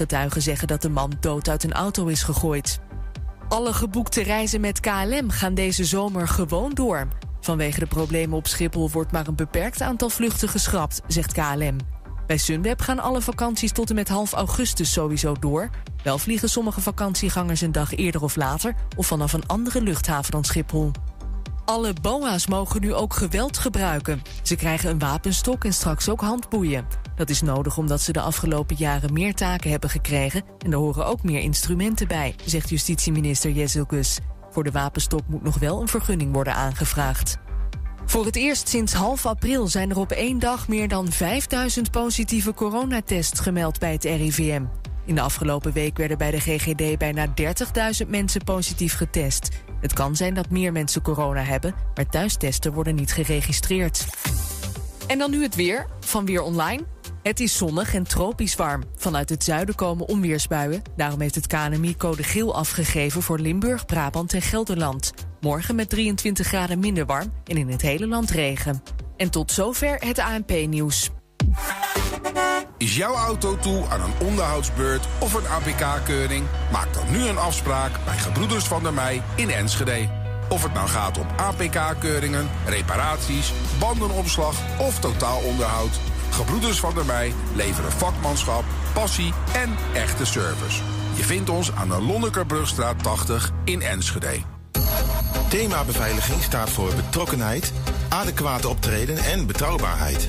Getuigen zeggen dat de man dood uit een auto is gegooid. Alle geboekte reizen met KLM gaan deze zomer gewoon door. Vanwege de problemen op Schiphol wordt maar een beperkt aantal vluchten geschrapt, zegt KLM. Bij Sunweb gaan alle vakanties tot en met half augustus sowieso door. Wel vliegen sommige vakantiegangers een dag eerder of later... of vanaf een andere luchthaven dan Schiphol. Alle BOA's mogen nu ook geweld gebruiken. Ze krijgen een wapenstok en straks ook handboeien. Dat is nodig omdat ze de afgelopen jaren meer taken hebben gekregen... en er horen ook meer instrumenten bij, zegt justitieminister Jezelgus. Voor de wapenstok moet nog wel een vergunning worden aangevraagd. Voor het eerst sinds half april zijn er op één dag meer dan 5000 positieve coronatests gemeld bij het RIVM. In de afgelopen week werden bij de GGD bijna 30.000 mensen positief getest. Het kan zijn dat meer mensen corona hebben, maar thuistesten worden niet geregistreerd. En dan nu het weer van Weer Online. Het is zonnig en tropisch warm. Vanuit het zuiden komen onweersbuien. Daarom heeft het KNMI code geel afgegeven voor Limburg, Brabant en Gelderland. Morgen met 23 graden minder warm en in het hele land regen. En tot zover het ANP-nieuws. Is jouw auto toe aan een onderhoudsbeurt of een APK-keuring? Maak dan nu een afspraak bij Gebroeders van der Mei in Enschede. Of het nou gaat om APK-keuringen, reparaties, bandenopslag of totaalonderhoud... Gebroeders van der Mei leveren vakmanschap, passie en echte service. Je vindt ons aan de Lonnekerbrugstraat 80 in Enschede. Thema beveiliging staat voor betrokkenheid, adequaat optreden en betrouwbaarheid.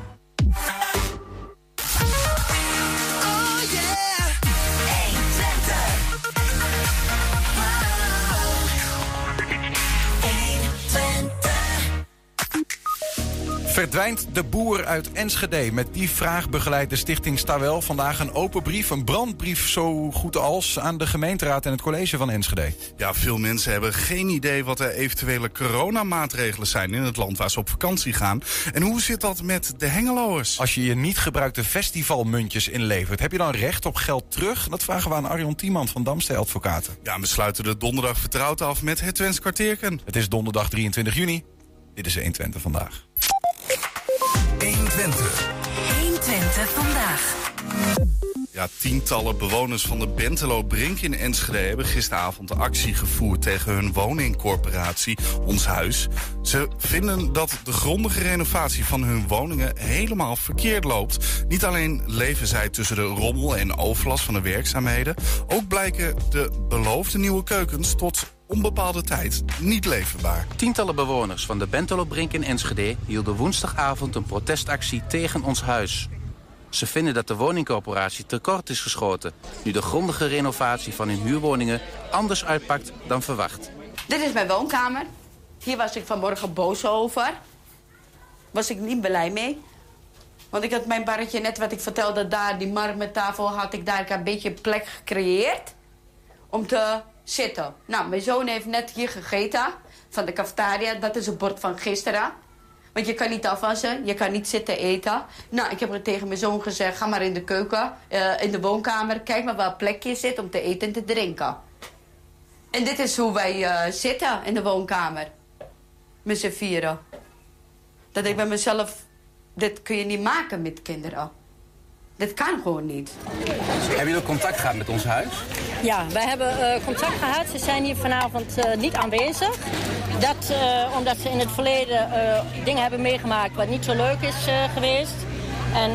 Verdwijnt de boer uit Enschede? Met die vraag begeleidt de stichting Stawel vandaag een open brief, een brandbrief zo goed als, aan de gemeenteraad en het college van Enschede. Ja, veel mensen hebben geen idee wat de eventuele coronamaatregelen zijn in het land waar ze op vakantie gaan. En hoe zit dat met de hengeloers? Als je je niet gebruikte festivalmuntjes inlevert, heb je dan recht op geld terug? Dat vragen we aan Arjon Tiemand van Damstee Advocaten. Ja, we sluiten de donderdag vertrouwd af met het Twents kwartierken. Het is donderdag 23 juni. Dit is 120 vandaag. 120. 120 vandaag. Tientallen bewoners van de Bentelo Brink in Enschede hebben gisteravond actie gevoerd tegen hun woningcorporatie Ons Huis. Ze vinden dat de grondige renovatie van hun woningen helemaal verkeerd loopt. Niet alleen leven zij tussen de rommel en overlast van de werkzaamheden, ook blijken de beloofde nieuwe keukens tot onbepaalde tijd niet leverbaar. Tientallen bewoners van de Bentelo Brink in Enschede hielden woensdagavond een protestactie tegen ons huis. Ze vinden dat de woningcorporatie tekort is geschoten... nu de grondige renovatie van hun huurwoningen anders uitpakt dan verwacht. Dit is mijn woonkamer. Hier was ik vanmorgen boos over. Was ik niet blij mee. Want ik had mijn barretje net wat ik vertelde daar, die marmertafel, had ik daar een beetje plek gecreëerd. Om te zitten. Nou, mijn zoon heeft net hier gegeten van de cafetaria. Dat is een bord van gisteren. Want je kan niet afwassen, je kan niet zitten eten. Nou, ik heb tegen mijn zoon gezegd, ga maar in de keuken, eh, in de woonkamer. Kijk maar waar plekje zit om te eten en te drinken. En dit is hoe wij eh, zitten in de woonkamer. Met z'n vieren. Dat ik bij mezelf, dit kun je niet maken met kinderen. Dit kan gewoon niet. Hebben jullie contact gehad met ons huis? Ja, wij hebben uh, contact gehad. Ze zijn hier vanavond uh, niet aanwezig. Dat uh, omdat ze in het verleden dingen hebben meegemaakt wat niet zo leuk is geweest. En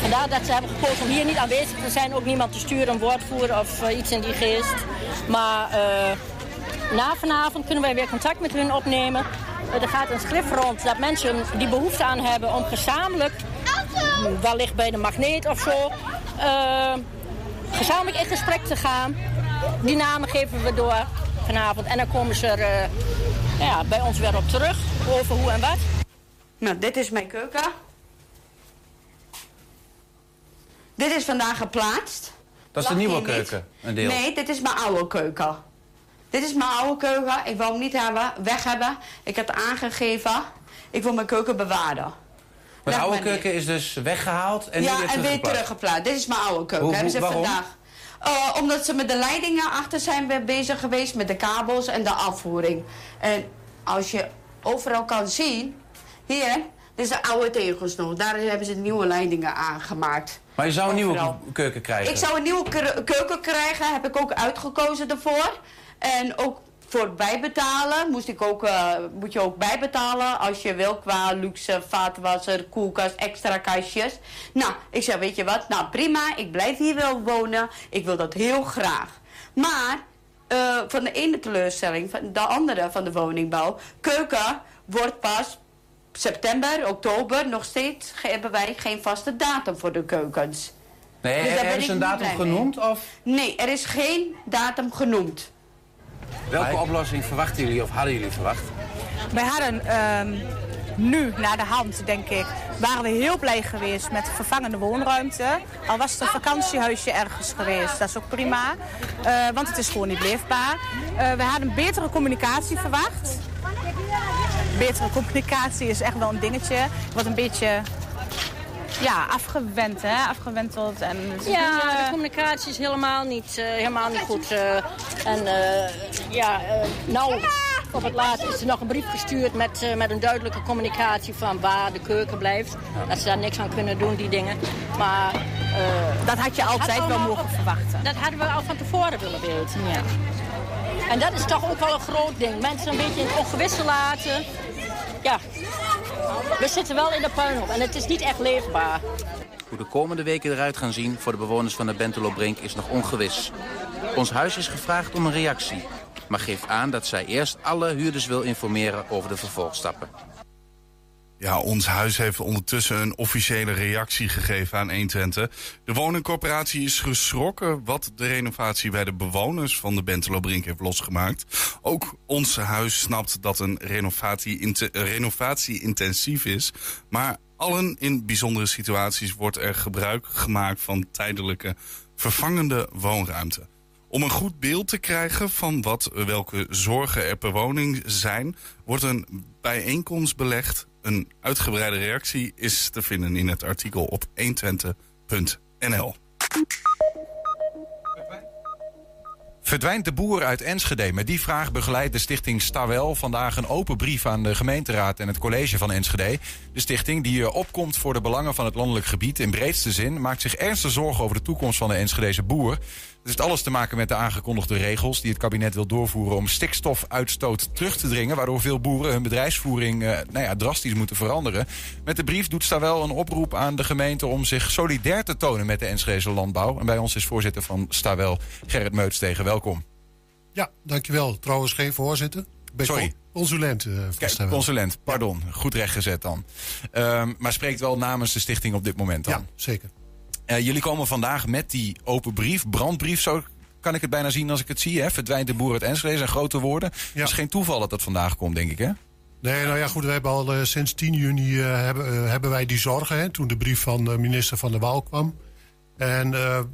vandaar dat ze hebben gekozen om hier niet aanwezig te zijn. Ook niemand te sturen, een woordvoerder of iets in die geest. Maar na vanavond kunnen wij weer contact met hun opnemen. er gaat een schrift rond dat mensen die behoefte aan hebben om gezamenlijk wellicht bij de magneet of zo. Uh, gezamenlijk in gesprek te gaan. Die namen geven we door vanavond. En dan komen ze er uh, ja, bij ons weer op terug. Over hoe en wat. Nou, dit is mijn keuken. Dit is vandaag geplaatst. Dat is de nieuwe niet? keuken, een deel. Nee, dit is mijn oude keuken. Dit is mijn oude keuken. Ik wil hem niet hebben, weg hebben. Ik heb aangegeven. Ik wil mijn keuken bewaren. Maar de oude maar keuken is dus weggehaald en nu ja, weer en weer teruggeplaatst. teruggeplaatst. Dit is mijn oude keuken. Hoe- Hebben ze hoe- waarom? vandaag. Eh, omdat ze met de leidingen achter zijn be- bezig geweest, met de kabels en de afvoering. En als je overal kan zien, hier, dit zijn oude tegels nog. Daar hebben ze nieuwe leidingen aangemaakt. Maar je zou een nieuwe keuken krijgen. Ik zou een nieuwe ke- keuken krijgen, heb ik ook uitgekozen ervoor. En ook voor bijbetalen moest ik ook, eh, moet je ook bijbetalen als je wil qua luxe vaatwasser, koelkast, extra kastjes. Nou, ik zei, weet je wat, nou prima, ik blijf hier wel wonen, ik wil dat heel graag. Maar eh, van de ene teleurstelling, van de andere van de woningbouw, keuken wordt pas september, oktober, nog steeds hebben wij geen vaste datum voor de keukens. nee, dus ik ze een datum genoemd? Of Nee, er is geen datum genoemd. Welke oplossing verwachten jullie of hadden jullie verwacht? Wij hadden ehm, nu, naar de hand, denk ik, waren we heel blij geweest met vervangende woonruimte. Al was het een vakantiehuisje ergens geweest, dat is ook prima. Eh, want het is gewoon niet leefbaar. Eh, we hadden betere communicatie verwacht. Betere communicatie is echt wel een dingetje. Wordt een beetje ja, afgewend, hè? afgewenteld. En Ja, de communicatie is helemaal niet, eh, helemaal niet goed. eh. en eh, ja, eh, nou, op het laatst is er nog een brief gestuurd met, eh, met een duidelijke communicatie van waar de keuken blijft. Dat ze daar niks aan kunnen doen, die dingen. Maar eh, dat had je altijd had wel mogen op- verwachten. dat hadden we al van tevoren willen weten. Ja. En dat is toch ook wel een groot ding. Mensen een beetje in het ongewisse laten. Ja, we zitten wel in de puinhoop en het is niet echt leefbaar. Hoe de komende weken eruit gaan zien voor de bewoners van de Bentelo Brink is nog ongewis. Ons huis is gevraagd om een reactie, maar geeft aan dat zij eerst alle huurders wil informeren over de vervolgstappen. Ja, ons huis heeft ondertussen een officiële reactie gegeven aan 120. De woningcorporatie is geschrokken wat de renovatie bij de bewoners van de Bentelobrink heeft losgemaakt. Ook ons huis snapt dat een renovatie, renovatie intensief is. Maar allen in bijzondere situaties wordt er gebruik gemaakt van tijdelijke vervangende woonruimte. Om een goed beeld te krijgen van wat welke zorgen er per woning zijn, wordt een bijeenkomst belegd. Een uitgebreide reactie is te vinden in het artikel op 120.nl. Verdwijnt de boer uit Enschede? Met die vraag begeleidt de stichting Stawel vandaag een open brief aan de gemeenteraad en het college van Enschede. De stichting, die eh, opkomt voor de belangen van het landelijk gebied in breedste zin, maakt zich ernstig zorgen over de toekomst van de Enschedese boer. Het heeft alles te maken met de aangekondigde regels die het kabinet wil doorvoeren om stikstofuitstoot terug te dringen, waardoor veel boeren hun bedrijfsvoering eh, nou ja, drastisch moeten veranderen. Met de brief doet Stawel een oproep aan de gemeente om zich solidair te tonen met de Enschedese landbouw. En bij ons is voorzitter van Stawel Gerrit Meuts tegen. Welkom. Ja, dankjewel. Trouwens geen voorzitter. Ben Sorry. con- Consulent. eh, Kijk, consulent, pardon. Goed rechtgezet dan. Ehm, maar spreekt wel namens de stichting op dit moment dan. Ja, zeker. Eh, jullie komen vandaag met die open brief, brandbrief, zo kan ik het bijna zien als ik het zie. Hè? Verdwijnt de boer uit Enschede, zijn grote woorden. Het is geen toeval dat dat vandaag komt, denk ik, hè? Nee, nou ja, goed. We hebben al eh, sinds 10 juni eh, hebben, hebben wij die zorgen. Hè, toen de brief van de minister van de Waal kwam. En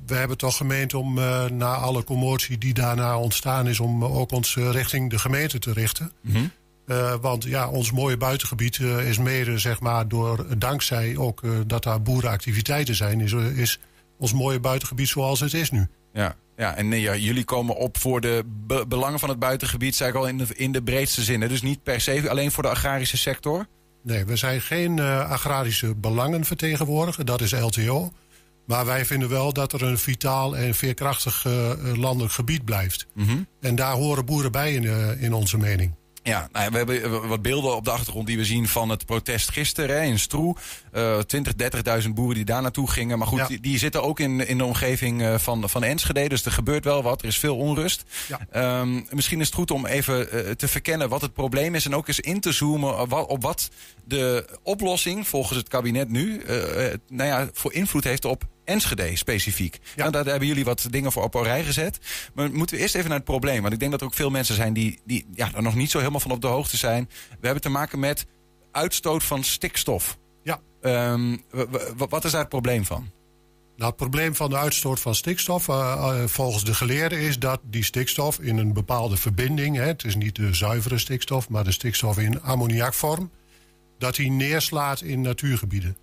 we hebben toch gemeend om na alle commotie die daarna ontstaan is... om ook ons richting de gemeente te richten. Eh, want ja, ons mooie buitengebied eh, is mede, zeg maar, door, dankzij ook eh, dat daar boerenactiviteiten zijn... Is, is ons mooie buitengebied zoals het is nu. Ja, ja en nee, ja, jullie komen op voor de be- belangen van het buitengebied, zei ik al, in de, in de breedste zin. hè? Dus niet per se alleen voor de agrarische sector. Nee, we zijn geen agrarische belangen vertegenwoordigen, dat is LTO. Maar wij vinden wel dat er een vitaal en veerkrachtig landelijk gebied blijft. En daar horen boeren bij in, in onze mening. Ja, nou ja, we hebben eh, wat beelden op de achtergrond die we zien van het protest gisteren hè, in Stroe. Eh 20, 30.000 boeren die daar naartoe gingen. Maar goed, Ja. die, die zitten ook in, in de omgeving eh, van, van Enschede. Dus er gebeurt wel wat. Er is veel onrust. Ja. Ehm, misschien is het goed om even eh, te verkennen wat het probleem is. En ook eens in te zoomen op wat, op wat de oplossing volgens het kabinet nu eh, nou ja, voor invloed heeft op Enschede specifiek. Nou, daar hebben jullie wat dingen voor op een rij gezet. Maar moeten we eerst even naar het probleem. Want ik denk dat er ook veel mensen zijn die, die ja, er nog niet zo helemaal van op de hoogte zijn. We hebben te maken met uitstoot van stikstof. Ja. Ehm, wat is daar het probleem van? Nou, het probleem van de uitstoot van stikstof, uh, uh, volgens de geleerden, is dat die stikstof in een bepaalde verbinding, hè, het is niet de zuivere stikstof, maar de stikstof in ammoniakvorm, dat die neerslaat in natuurgebieden.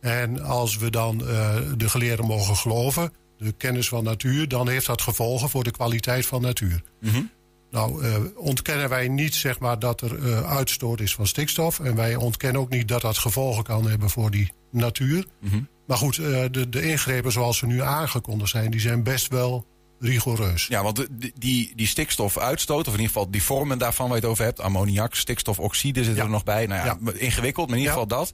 En als we dan uh, de geleerden mogen geloven, de kennis van natuur, dan heeft dat gevolgen voor de kwaliteit van natuur. Mm -hmm. Nou, uh, ontkennen wij niet zeg maar, dat er uh, uitstoot is van stikstof. En wij ontkennen ook niet dat dat gevolgen kan hebben voor die natuur. Mm -hmm. Maar goed, de, de ingrepen zoals ze nu aangekondigd zijn, die zijn best wel rigoureus. Ja, want de, die, die stikstofuitstoot, of in ieder geval die vormen daarvan waar je het over hebt, ammoniak, stikstofoxide zit Ja. er nog bij. Nou ja, Ja. ingewikkeld, maar in ieder Ja. geval dat.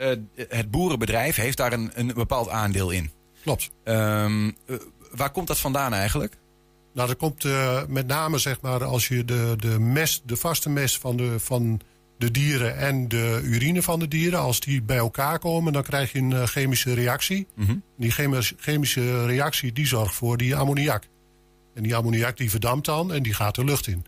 Eh, het boerenbedrijf heeft daar een, een bepaald aandeel in. Klopt. Ehm, eh, waar komt dat vandaan eigenlijk? Nou, dat komt uh, met name zeg maar als je de, de mest, de vaste mest van de, van de dieren en de urine van de dieren, als die bij elkaar komen, dan krijg je een uh, chemische reactie. Mm -hmm. Die chemis, chemische reactie die zorgt voor die ammoniak. En die ammoniak die verdampt dan en die gaat de lucht in.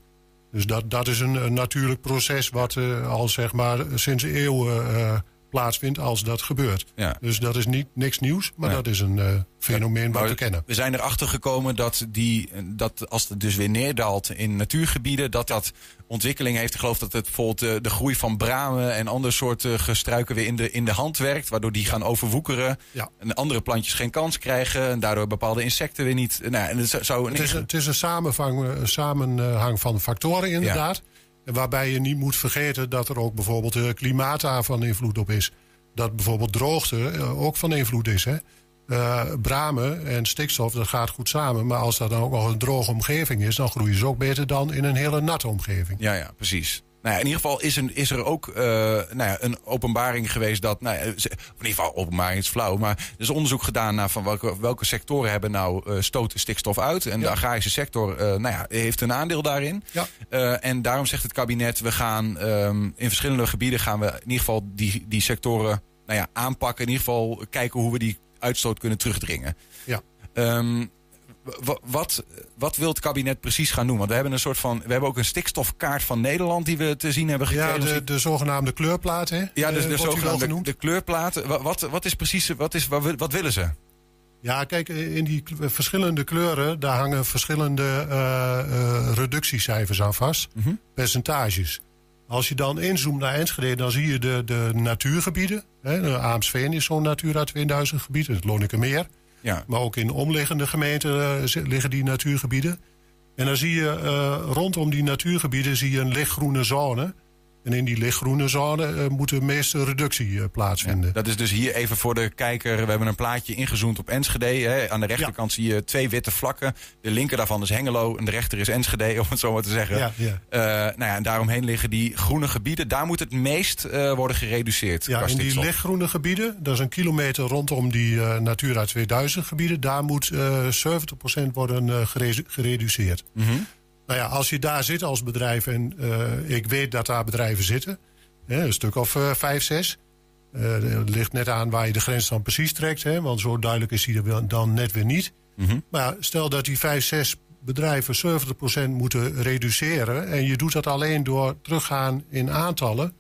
Dus dat, dat is een, een natuurlijk proces wat uh, al zeg maar sinds eeuwen plaatsvindt als dat gebeurt. Ja. Dus dat is niet, niks nieuws, maar Ja. dat is een uh, fenomeen Maar wat we kennen. We zijn erachter gekomen dat, die, dat als het dus weer neerdaalt in natuurgebieden, dat dat ontwikkeling heeft. Ik geloof dat het bijvoorbeeld de, de groei van bramen en andere soorten gestruiken weer in de, in de hand werkt. Waardoor die gaan overwoekeren. Ja. En andere plantjes geen kans krijgen. En daardoor bepaalde insecten weer niet. Nou, en het zou Het is, een, het is een, samenvang, een samenhang van factoren inderdaad. Waarbij je niet moet vergeten dat er ook bijvoorbeeld uh, klimaat daar van invloed op is. Dat bijvoorbeeld droogte uh, ook van invloed is. Hè? Uh, bramen en stikstof, dat gaat goed samen. Maar als dat dan ook nog een droge omgeving is... dan groeien ze ook beter dan in een hele natte omgeving. Ja, ja, precies. Nou ja, in ieder geval is, een, is er ook uh, nou ja, een openbaring geweest dat. Nou ja, in ieder geval, openbaring is flauw. Maar er is onderzoek gedaan naar van welke, welke sectoren hebben nou uh, stoten stikstof uit. En de agrarische sector uh, nou ja, heeft een aandeel daarin. Ja. en daarom zegt het kabinet: we gaan um, in verschillende gebieden gaan we in ieder geval die, die sectoren nou ja, aanpakken. In ieder geval kijken hoe we die uitstoot kunnen terugdringen. Ja. Um, wat, wat wil het kabinet precies gaan doen? Want we hebben een soort van. We hebben ook een stikstofkaart van Nederland die we te zien hebben gekregen. Ja, de, de zogenaamde kleurplaat, hè? Ja, dus de, uh, zogenaamde de kleurplaat. Wat, wat is precies. Wat, is, wat, wat willen ze? Ja, kijk, in die verschillende kleuren, daar hangen verschillende uh, uh, reductiecijfers aan vast. Mm -hmm. Percentages. Als je dan inzoomt naar Enschede, dan zie je de, de natuurgebieden. Hè. De Aamsveen is zo'n Natura 2000 gebied, het Lonnekemeer. Ja. Maar ook in omliggende gemeenten uh, liggen die natuurgebieden. En dan zie je uh, rondom die natuurgebieden zie je een lichtgroene zone. En in die lichtgroene zone uh, moet de meeste reductie plaatsvinden. Ja, dat is dus hier even voor de kijker. We hebben een plaatje ingezoomd op Enschede. Hè. Aan de rechterkant ja. zie je twee witte vlakken. De linker daarvan is Hengelo en de rechter is Enschede, om het zo maar te zeggen. Ja, ja. nou ja, en daaromheen liggen die groene gebieden. Daar moet het meest worden gereduceerd. Ja, in die lichtgroene gebieden, dat is een kilometer rondom die Natura 2000 gebieden. Daar moet 70% worden gereduceerd. Mm -hmm. Nou ja, als je daar zit als bedrijf, en uh, ik weet dat daar bedrijven zitten, hè, een stuk of uh, vijf, zes. Het ligt net aan waar je de grens dan precies trekt, hè, want zo duidelijk is die er dan net weer niet. Mm -hmm. Maar stel dat die vijf, zes bedrijven 70% moeten reduceren en je doet dat alleen door teruggaan in aantallen.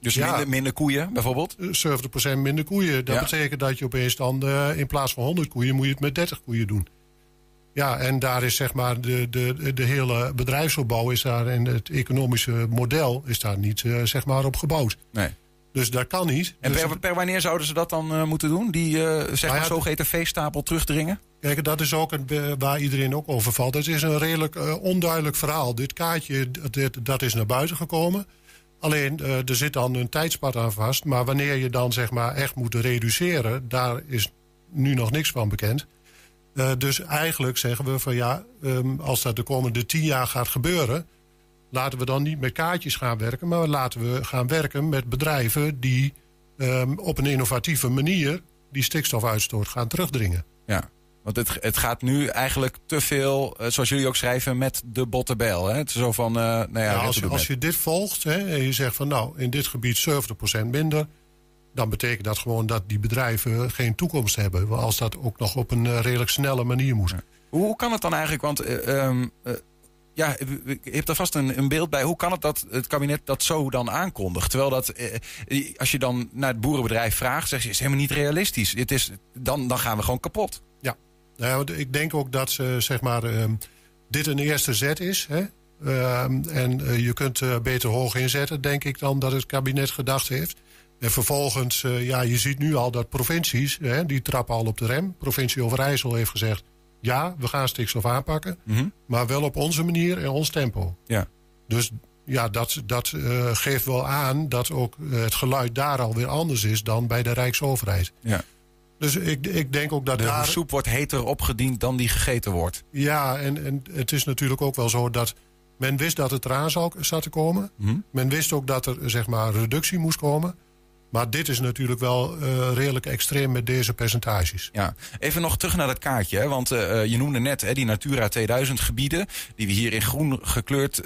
Dus ja, minder, minder, koeien bijvoorbeeld? 70% minder koeien. Dat ja. betekent dat je opeens dan in plaats van 100 koeien moet je het met 30 koeien doen. Ja, en daar is zeg maar de, de, de hele bedrijfsopbouw is daar en het economische model is daar niet uh, zeg maar op gebouwd. Nee. Dus dat kan niet. En dus per, per, wanneer zouden ze dat dan uh, moeten doen? Die uh, zeg nou ja, maar zogeheten veestapel terugdringen? Kijk, dat is ook een, waar iedereen ook over valt. Het is een redelijk onduidelijk verhaal. Dit kaartje, dit, dat is naar buiten gekomen. Alleen, er zit dan een tijdspad aan vast. Maar wanneer je dan zeg maar echt moet reduceren, daar is nu nog niks van bekend. Uh, dus eigenlijk zeggen we van ja, um, als dat de komende tien jaar gaat gebeuren, laten we dan niet met kaartjes gaan werken, maar laten we gaan werken met bedrijven die um, op een innovatieve manier die stikstofuitstoot gaan terugdringen. Ja, want het, het gaat nu eigenlijk te veel, uh, zoals jullie ook schrijven, met de bottebel. Hè? Het is zo van, uh, nou ja, ja als, je, als je dit volgt hè, en je zegt van nou, in dit gebied 70% minder dan betekent dat gewoon dat die bedrijven geen toekomst hebben. Als dat ook nog op een redelijk snelle manier moet. Ja. Hoe kan het dan eigenlijk? Want uh, uh, ja, je hebt er vast een, een beeld bij. Hoe kan het dat het kabinet dat zo dan aankondigt? Terwijl dat, eh, als je dan naar het boerenbedrijf vraagt, zeg je, is helemaal niet realistisch. Het is, dan, dan gaan we gewoon kapot. Ja, nou, ik denk ook dat ze, zeg maar, ehm, dit een eerste zet is. Hè? Ehm, en eh, je kunt eh, beter hoog inzetten, denk ik, dan dat het kabinet gedacht heeft. En vervolgens, eh, ja, je ziet nu al dat provincies, hè, die trappen al op de rem. Provincie Overijssel heeft gezegd, ja, we gaan stikstof aanpakken. Mhm. Maar wel op onze manier en ons tempo. Ja. Dus ja, dat, dat eh, geeft wel aan dat ook eh, het geluid daar alweer anders is dan bij de Rijksoverheid. Ja. Dus ik, ik denk ook dat De daar... soep wordt heter opgediend dan die gegeten wordt. Ja, en, en het is natuurlijk ook wel zo dat men wist dat het eraan zou, te komen. Mhm. Men wist ook dat er zeg maar reductie moest komen. Maar dit is natuurlijk wel eh, redelijk extreem met deze percentages. Ja, even nog terug naar dat kaartje. Hè? Want eh, eh, je noemde net hè, die Natura 2000 gebieden. Die we hier in groen gekleurd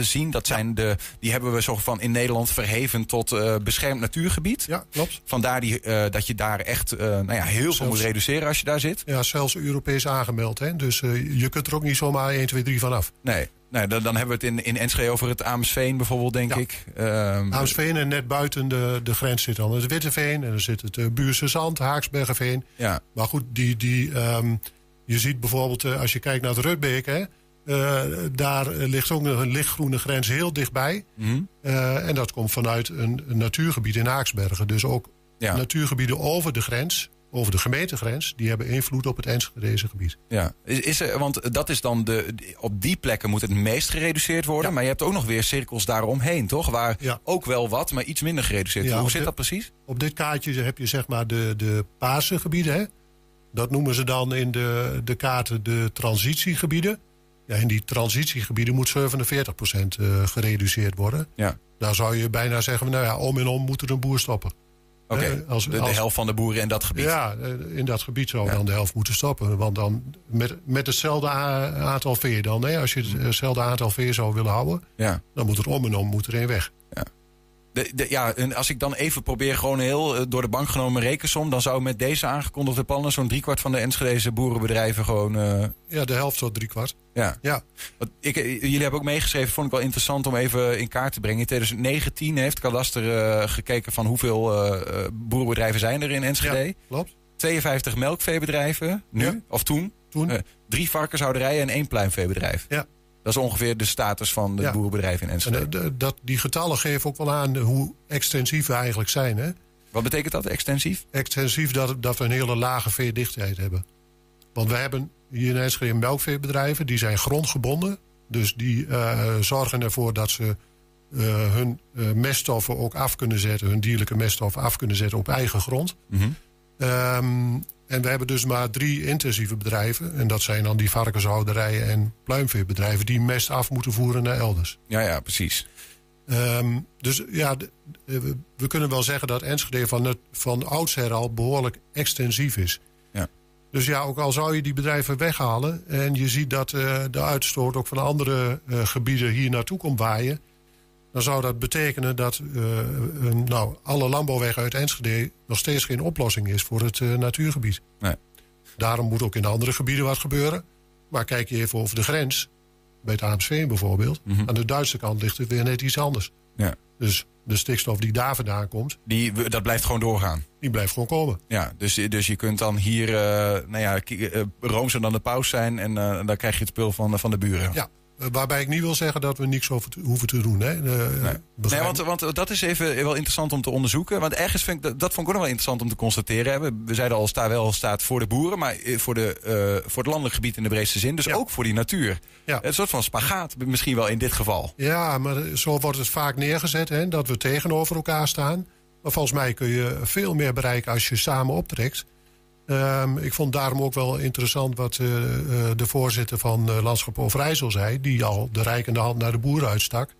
zien. Dat zijn de, die hebben we zo van in Nederland verheven tot beschermd natuurgebied. Ja, klopt. Vandaar die, dat je daar echt nou ja, heel veel moet reduceren als je daar zit. Ja, zelfs Europees aangemeld. Hè? Dus je kunt er ook niet zomaar 1, 2, 3 vanaf. Nee, nee dan, dan hebben we het in, in Enschede over het Amersveen bijvoorbeeld, denk Ja. ik. Ehm, Aamsveen en net buiten de, de grens zit dan het Witteveen. En dan zit het uh, Buurse Zand, Haaksbergenveen. ja, Maar goed, die, die, ehm, je ziet bijvoorbeeld eh, als je kijkt naar het Rutbeek... Hè, eh, daar ligt ook een lichtgroene grens heel dichtbij. Mhm. Eh, en dat komt vanuit een, een natuurgebied in Haaksbergen. Dus ook ja, natuurgebieden over de grens, over de gemeentegrens... die hebben invloed op het Enschedeze gebied. ja. Is, is er, want dat is dan de, op die plekken moet het meest gereduceerd worden. Ja. Maar je hebt ook nog weer cirkels daaromheen, toch? Waar Ja. ook wel wat, maar iets minder gereduceerd Ja, wordt. Hoe zit dat precies? Op dit kaartje heb je zeg maar de, de paarse gebieden. Hè? Dat noemen ze dan in de, de kaarten de transitiegebieden. Ja, in die transitiegebieden moet 47% eh, gereduceerd worden. Ja. Daar zou je bijna zeggen, nou ja, om en om moet er een boer stoppen. Oké, Eh, als- de, de als- helft van de boeren in dat gebied. Ja, eh, in dat gebied zou Ja. dan de helft moeten stoppen. Want dan met, met hetzelfde aantal veer dan. Hè? Als je hetzelfde aantal veer zou willen houden, Ja. dan moet er om en om moet er één weg. De, de- ja, en als ik dan even probeer gewoon heel eh, door de bank genomen rekensom... dan zou met deze aangekondigde plannen zo'n driekwart van de Enschedeze boerenbedrijven gewoon... eh, Ja, de helft tot driekwart. ja. Ja, Want ik, eh, jullie hebben ook meegeschreven, vond ik wel interessant om even in kaart te brengen. In 2019 heeft Kadaster gekeken van hoeveel boerenbedrijven zijn er in Enschede. ja klopt. 52 melkveebedrijven, nu, Ja. of toen. Toen. Drie varkenshouderijen en één pluimveebedrijf. Ja. Dat is ongeveer de status van de Ja. boerenbedrijven in En Enschede. eh, de- dat, die getallen geven ook wel aan hoe extensief we eigenlijk zijn. Hè? Wat betekent dat, extensief? Extensief dat, dat we een hele lage veedichtheid hebben. Want we hebben hier in Enschede melkveebedrijven, die zijn grondgebonden. Dus die eh, zorgen ervoor dat ze eh, hun meststoffen ook af kunnen zetten, hun dierlijke meststoffen af kunnen zetten op eigen grond. Ehm, en we hebben dus maar drie intensieve bedrijven. En dat zijn dan die varkenshouderijen en pluimveebedrijven die mest af moeten voeren naar elders. Ja, ja, precies. Ehm, dus ja, we kunnen wel zeggen dat Enschede van, het, van oudsher al behoorlijk extensief is. Ja. Dus ja, ook al zou je die bedrijven weghalen... en je ziet dat eh, de uitstoot ook van andere eh, gebieden hier naartoe komt waaien... dan zou dat betekenen dat eh, nou, alle landbouwweg uit Enschede... nog steeds geen oplossing is voor het eh, natuurgebied. Nee. Daarom moet ook in andere gebieden wat gebeuren. Maar kijk je even over de grens, bij het AMSV bijvoorbeeld... Mhm. aan de Duitse kant ligt het weer net iets anders. Ja. Dus de stikstof die daar vandaan komt, Die, dat blijft gewoon doorgaan. die blijft gewoon komen. Ja, dus, dus je kunt dan hier, eh nou ja, roomser dan de paus zijn en dan krijg je het spul van, van de buren. Ja, waarbij ik niet wil zeggen dat we niks over te- hoeven te doen. Hè. Eh, Nee, nee want, want dat is even wel interessant om te onderzoeken. Want ergens vind ik dat, dat vond ik ook nog wel interessant om te constateren. We, we zeiden al, sta wel staat voor de boeren, maar eh, voor, de, eh, voor het landelijk gebied in de breedste zin. Dus Ja. ook voor die natuur. Ja. Een soort van spagaat misschien wel in dit geval. Ja, maar zo wordt het vaak neergezet, hè, dat we tegenover elkaar staan. Maar volgens mij kun je veel meer bereiken als je samen optrekt. Ehm, ik vond daarom ook wel interessant wat eh, eh, de voorzitter van eh, Landschap Overijssel zei... die al de rijkende hand naar de boeren uitstak.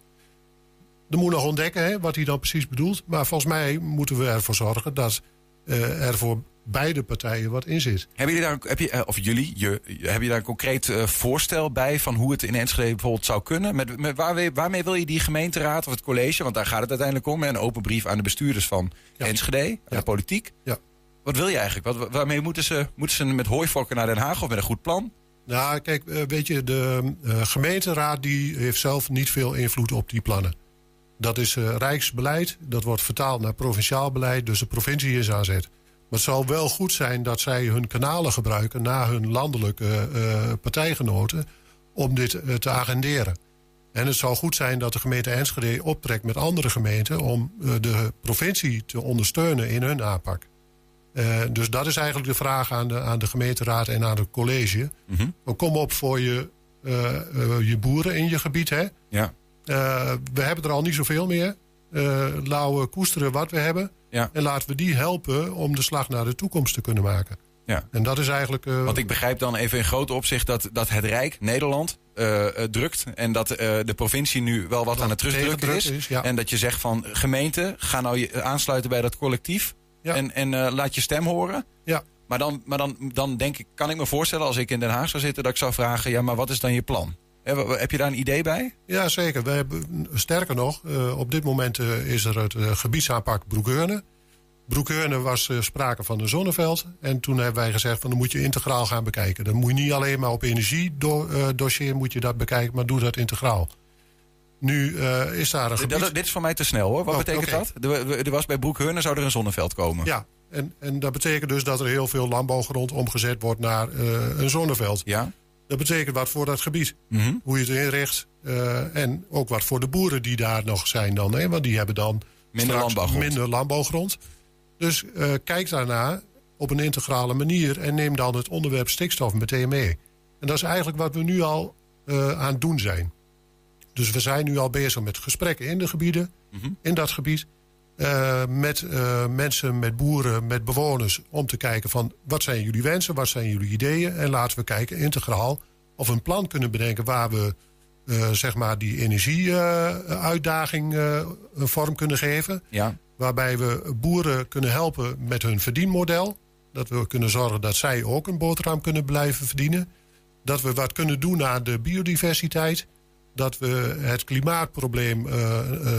Er moet nog ontdekken hè, wat hij dan precies bedoelt. Maar volgens mij moeten we ervoor zorgen dat er voor beide partijen wat in zit. Hebben jullie daar, heb je, of jullie, je, heb je daar een concreet voorstel bij van hoe het in Enschede bijvoorbeeld zou kunnen? Met, met waarmee, waarmee wil je die gemeenteraad of het college, want daar gaat het uiteindelijk om, hè, een open brief aan de bestuurders van Ja. Enschede, aan Ja. de politiek. Ja. Wat wil je eigenlijk? Waarmee moeten ze, moeten ze met hooivorken naar Den Haag of met een goed plan? Nou, kijk, eh, weet je, de eh, gemeenteraad die heeft zelf niet veel invloed op die plannen. Dat is eh, rijksbeleid, dat wordt vertaald naar provinciaal beleid, dus de provincie is aan zet. Maar het zal wel goed zijn dat zij hun kanalen gebruiken naar hun landelijke partijgenoten om dit te agenderen. En het zou goed zijn dat de gemeente Enschede optrekt met andere gemeenten om de provincie te ondersteunen in hun aanpak. Eh, dus dat is eigenlijk de vraag aan de, aan de gemeenteraad en aan het college. Mhm. Kom op voor je, eh, eh, je boeren in je gebied. Hè? Ja. We hebben er al niet zoveel meer. Laten we koesteren wat we hebben. Ja. En laten we die helpen om de slag naar de toekomst te kunnen maken. Ja. En dat is eigenlijk... Want ik begrijp dan even in groot opzicht dat, dat het Rijk, Nederland, drukt. En dat de provincie nu wel wat aan het terugdrukken is. is, ja. En dat je zegt van gemeente, ga nou je aansluiten bij dat collectief. Ja. En, en eh, laat je stem horen. Ja. Maar, dan, maar dan, dan denk ik, kan ik me voorstellen als ik in Den Haag zou zitten, dat ik zou vragen: ja, maar wat is dan je plan? Heb je daar een idee bij? Ja, zeker. We hebben, sterker nog, eh, op dit moment eh, is er het gebiedsaanpak Broekheurne. Broekheurne was sprake van een zonneveld. En toen hebben wij gezegd van dan moet je integraal gaan bekijken. Dan moet je niet alleen maar op energiedossier moet je dat bekijken, maar doe dat integraal. Nu eh, is daar een gebied... Dat- dit is voor mij te snel hoor. Wat Oh, betekent dat? Er, er was bij Broekheurne zou er een zonneveld komen. Ja, en, en dat betekent dus dat er heel veel landbouwgrond omgezet wordt naar eh, een zonneveld. Ja. Dat betekent wat voor dat gebied. Mhm. Hoe je het inricht. eh, en ook wat voor de boeren die daar nog zijn dan. Hè, want die hebben dan Minder landbouwgrond. minder landbouwgrond. Dus kijk daarna op een integrale manier. En neem dan het onderwerp stikstof meteen mee. En dat is eigenlijk wat we nu al aan het doen zijn. Dus we zijn nu al bezig met gesprekken in de gebieden. Mhm. In dat gebied. eh, met eh, mensen, met boeren, met bewoners. Om te kijken van wat zijn jullie wensen, wat zijn jullie ideeën. En laten we kijken integraal of we een plan kunnen bedenken waar we eh, zeg maar die energieuitdaging een vorm kunnen geven. Ja. Waarbij we boeren kunnen helpen met hun verdienmodel. Dat we kunnen zorgen dat zij ook een boterham kunnen blijven verdienen. Dat we wat kunnen doen aan de biodiversiteit. Dat we het klimaatprobleem, eh,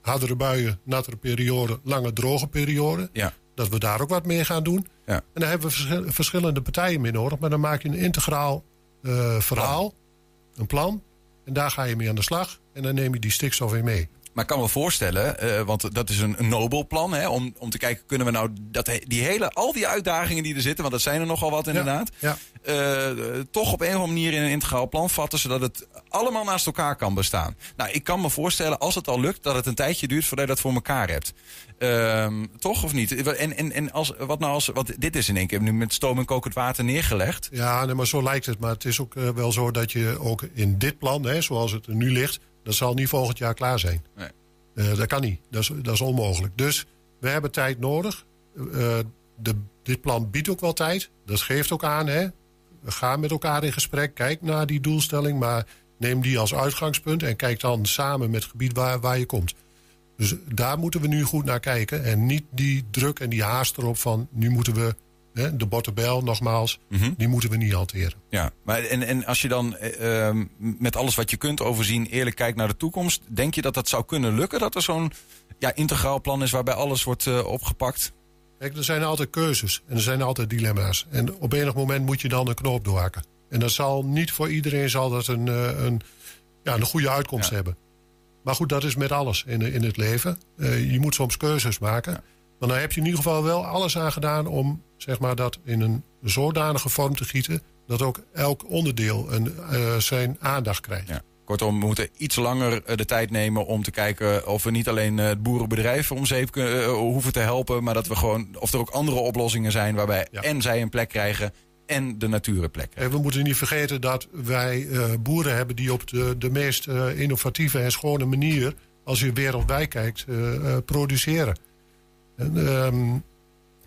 hardere buien, nattere periode, lange droge periode. Ja. Dat we daar ook wat mee gaan doen. Ja. En daar hebben we verschil- verschillende partijen mee nodig. Maar dan maak je een integraal eh, verhaal, een plan. En daar ga je mee aan de slag. En dan neem je die stikstof in mee. Maar ik kan me voorstellen, eh, want dat is een, een nobel plan, hè, om, om te kijken, kunnen we nou dat, die hele, al die uitdagingen die er zitten, want dat zijn er nogal wat inderdaad, Ja. eh, toch op een of andere manier in een integraal plan vatten, zodat het allemaal naast elkaar kan bestaan. Nou, ik kan me voorstellen, als het al lukt, dat het een tijdje duurt voordat je dat voor elkaar hebt. Ehm, toch of niet? En, en, en als, wat nou als, want dit is in één keer nu met stoom en kokend water neergelegd. Ja, nee, maar zo lijkt het. Maar het is ook eh, wel zo dat je ook in dit plan, hè, zoals het er nu ligt, dat zal niet volgend jaar klaar zijn. Nee. Eh, dat kan niet. Dat is, dat is onmogelijk. Dus we hebben tijd nodig. Eh, de, dit plan biedt ook wel tijd. Dat geeft ook aan. Hè. We gaan met elkaar in gesprek. Kijk naar die doelstelling. Maar neem die als uitgangspunt. En kijk dan samen met het gebied waar, waar je komt. Dus daar moeten we nu goed naar kijken. En niet die druk en die haast erop van... nu moeten we hè, de bottenbel, nogmaals... Mhm. die moeten we niet hanteren. Ja, maar en, en als je dan eh, ehm, met alles wat je kunt overzien eerlijk kijkt naar de toekomst, denk je dat dat zou kunnen lukken? Dat er zo'n ja, integraal plan is waarbij alles wordt eh, opgepakt? Kijk, er zijn altijd keuzes en er zijn altijd dilemma's. En op enig moment moet je dan een knoop doorhakken. En dat zal niet voor iedereen zal dat een, eh, een, ja, een goede uitkomst Ja. hebben. Maar goed, dat is met alles in, in het leven. Je moet soms keuzes maken. Maar dan heb je in ieder geval wel alles aan gedaan om zeg maar, dat in een zodanige vorm te gieten... dat ook elk onderdeel een, eh, zijn aandacht krijgt. Ja. Kortom, we moeten iets langer eh, de tijd nemen om te kijken of we niet alleen eh, het boerenbedrijf om zeep hoeven te helpen, maar dat we gewoon, of er ook andere oplossingen zijn waarbij Ja. en zij een plek krijgen en de natuur een plek krijgt. En we moeten niet vergeten dat wij boeren hebben die op de, de meest innovatieve en schone manier, als je wereldwijd kijkt, produceren. En, ehm,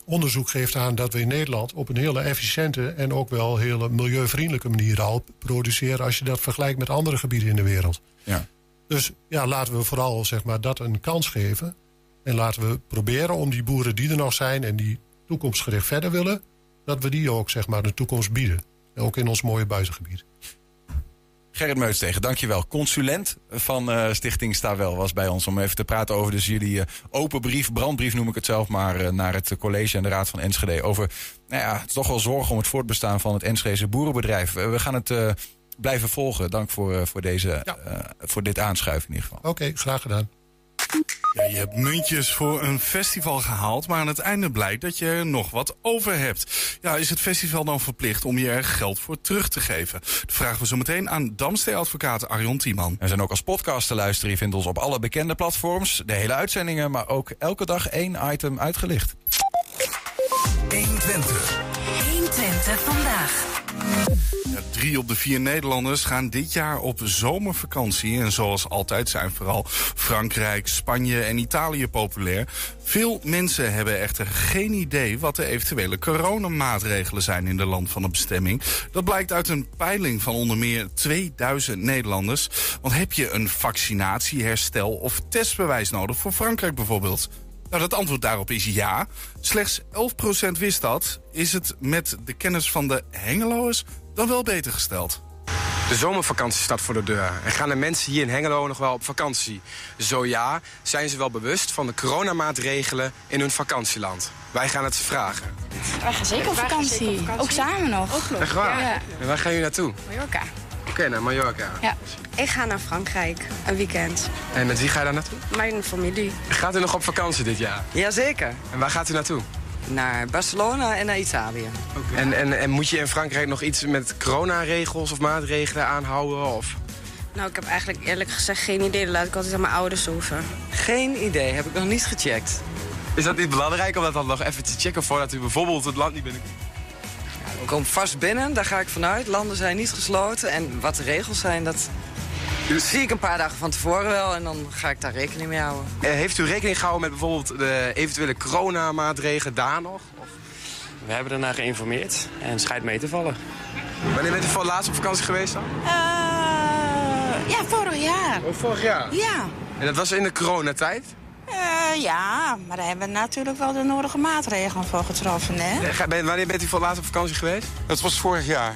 onderzoek geeft aan dat we in Nederland op een hele efficiënte en ook wel hele milieuvriendelijke manier al produceren als je dat vergelijkt met andere gebieden in de wereld. Ja. Dus ja, laten we vooral zeg maar, dat een kans geven. En laten we proberen om die boeren die er nog zijn en die toekomstgericht verder willen, dat we die ook zeg maar, de toekomst bieden. Ook in ons mooie buitengebied. Gerrit Meutstegen, dankjewel. Consulent van uh, Stichting Stawel was bij ons om even te praten over dus jullie uh, open brief, brandbrief noem ik het zelf maar, uh, naar het college en de Raad van Enschede. Over, nou ja, toch wel zorgen om het voortbestaan van het Enschedese boerenbedrijf. we gaan het blijven volgen. Dank voor, voor, deze, ja. voor dit aanschuiven in ieder geval. Oké, okay, graag gedaan. Je hebt muntjes voor een festival gehaald, maar aan het einde blijkt dat je er nog wat over hebt. Ja, is het festival dan verplicht om je er geld voor terug te geven? Dat vragen we zo meteen aan Damstee-advocaat Arjon Tiemann. We zijn ook als podcast te luisteren. Je vindt ons op alle bekende platforms, de hele uitzendingen, maar ook elke dag één item uitgelicht. 120. 120 vandaag. Drie op de vier Nederlanders gaan dit jaar op zomervakantie. En zoals altijd zijn vooral Frankrijk, Spanje en Italië populair. Veel mensen hebben echter geen idee wat de eventuele coronamaatregelen zijn in de land van de bestemming. Dat blijkt uit een peiling van onder meer 2000 Nederlanders. Want heb je een vaccinatie, herstel of testbewijs nodig voor Frankrijk bijvoorbeeld? Nou, dat antwoord daarop is ja. Slechts 11% wist dat. Is het met de kennis van de Hengeloers dan wel beter gesteld? De zomervakantie staat voor de deur. En gaan de mensen hier in Hengelo nog wel op vakantie? Zo ja, zijn ze wel bewust van de coronamaatregelen in hun vakantieland? Wij gaan het ze vragen. Wij gaan zeker op vakantie. Ook samen nog. Ook nog. Echt waar? Ja. En waar gaan jullie naartoe? Mallorca. Oké, naar Mallorca. Ja. Ik ga naar Frankrijk, een weekend. En met wie ga je daar naartoe? Mijn familie. Gaat u nog op vakantie dit jaar? Jazeker. En waar gaat u naartoe? Naar Barcelona en naar Italië. Okay. En, en, en moet je in Frankrijk nog iets met coronaregels of maatregelen aanhouden? Of? Nou, ik heb eigenlijk eerlijk gezegd geen idee. Dat laat ik altijd aan mijn ouders over. Geen idee, heb ik nog niet gecheckt. Is dat niet belangrijk om dat dan nog even te checken voordat u bijvoorbeeld het land niet binnenkomt? Kom vast binnen, daar ga ik vanuit. Landen zijn niet gesloten. En wat de regels zijn, dat zie ik een paar dagen van tevoren wel. En dan ga ik daar rekening mee houden. Eh, heeft u rekening gehouden met bijvoorbeeld de eventuele coronamaatregelen daar nog? Of? We hebben ernaar geïnformeerd en schijnt mee te vallen. Wanneer bent u voor laatst op vakantie geweest dan? Uh, ja, vorig jaar. Oh, vorig jaar? Ja. En dat was in de coronatijd? Uh, ja, maar daar hebben we natuurlijk wel de nodige maatregelen voor getroffen, hè? Ben, wanneer bent u voor laatst op vakantie geweest? Dat was vorig jaar.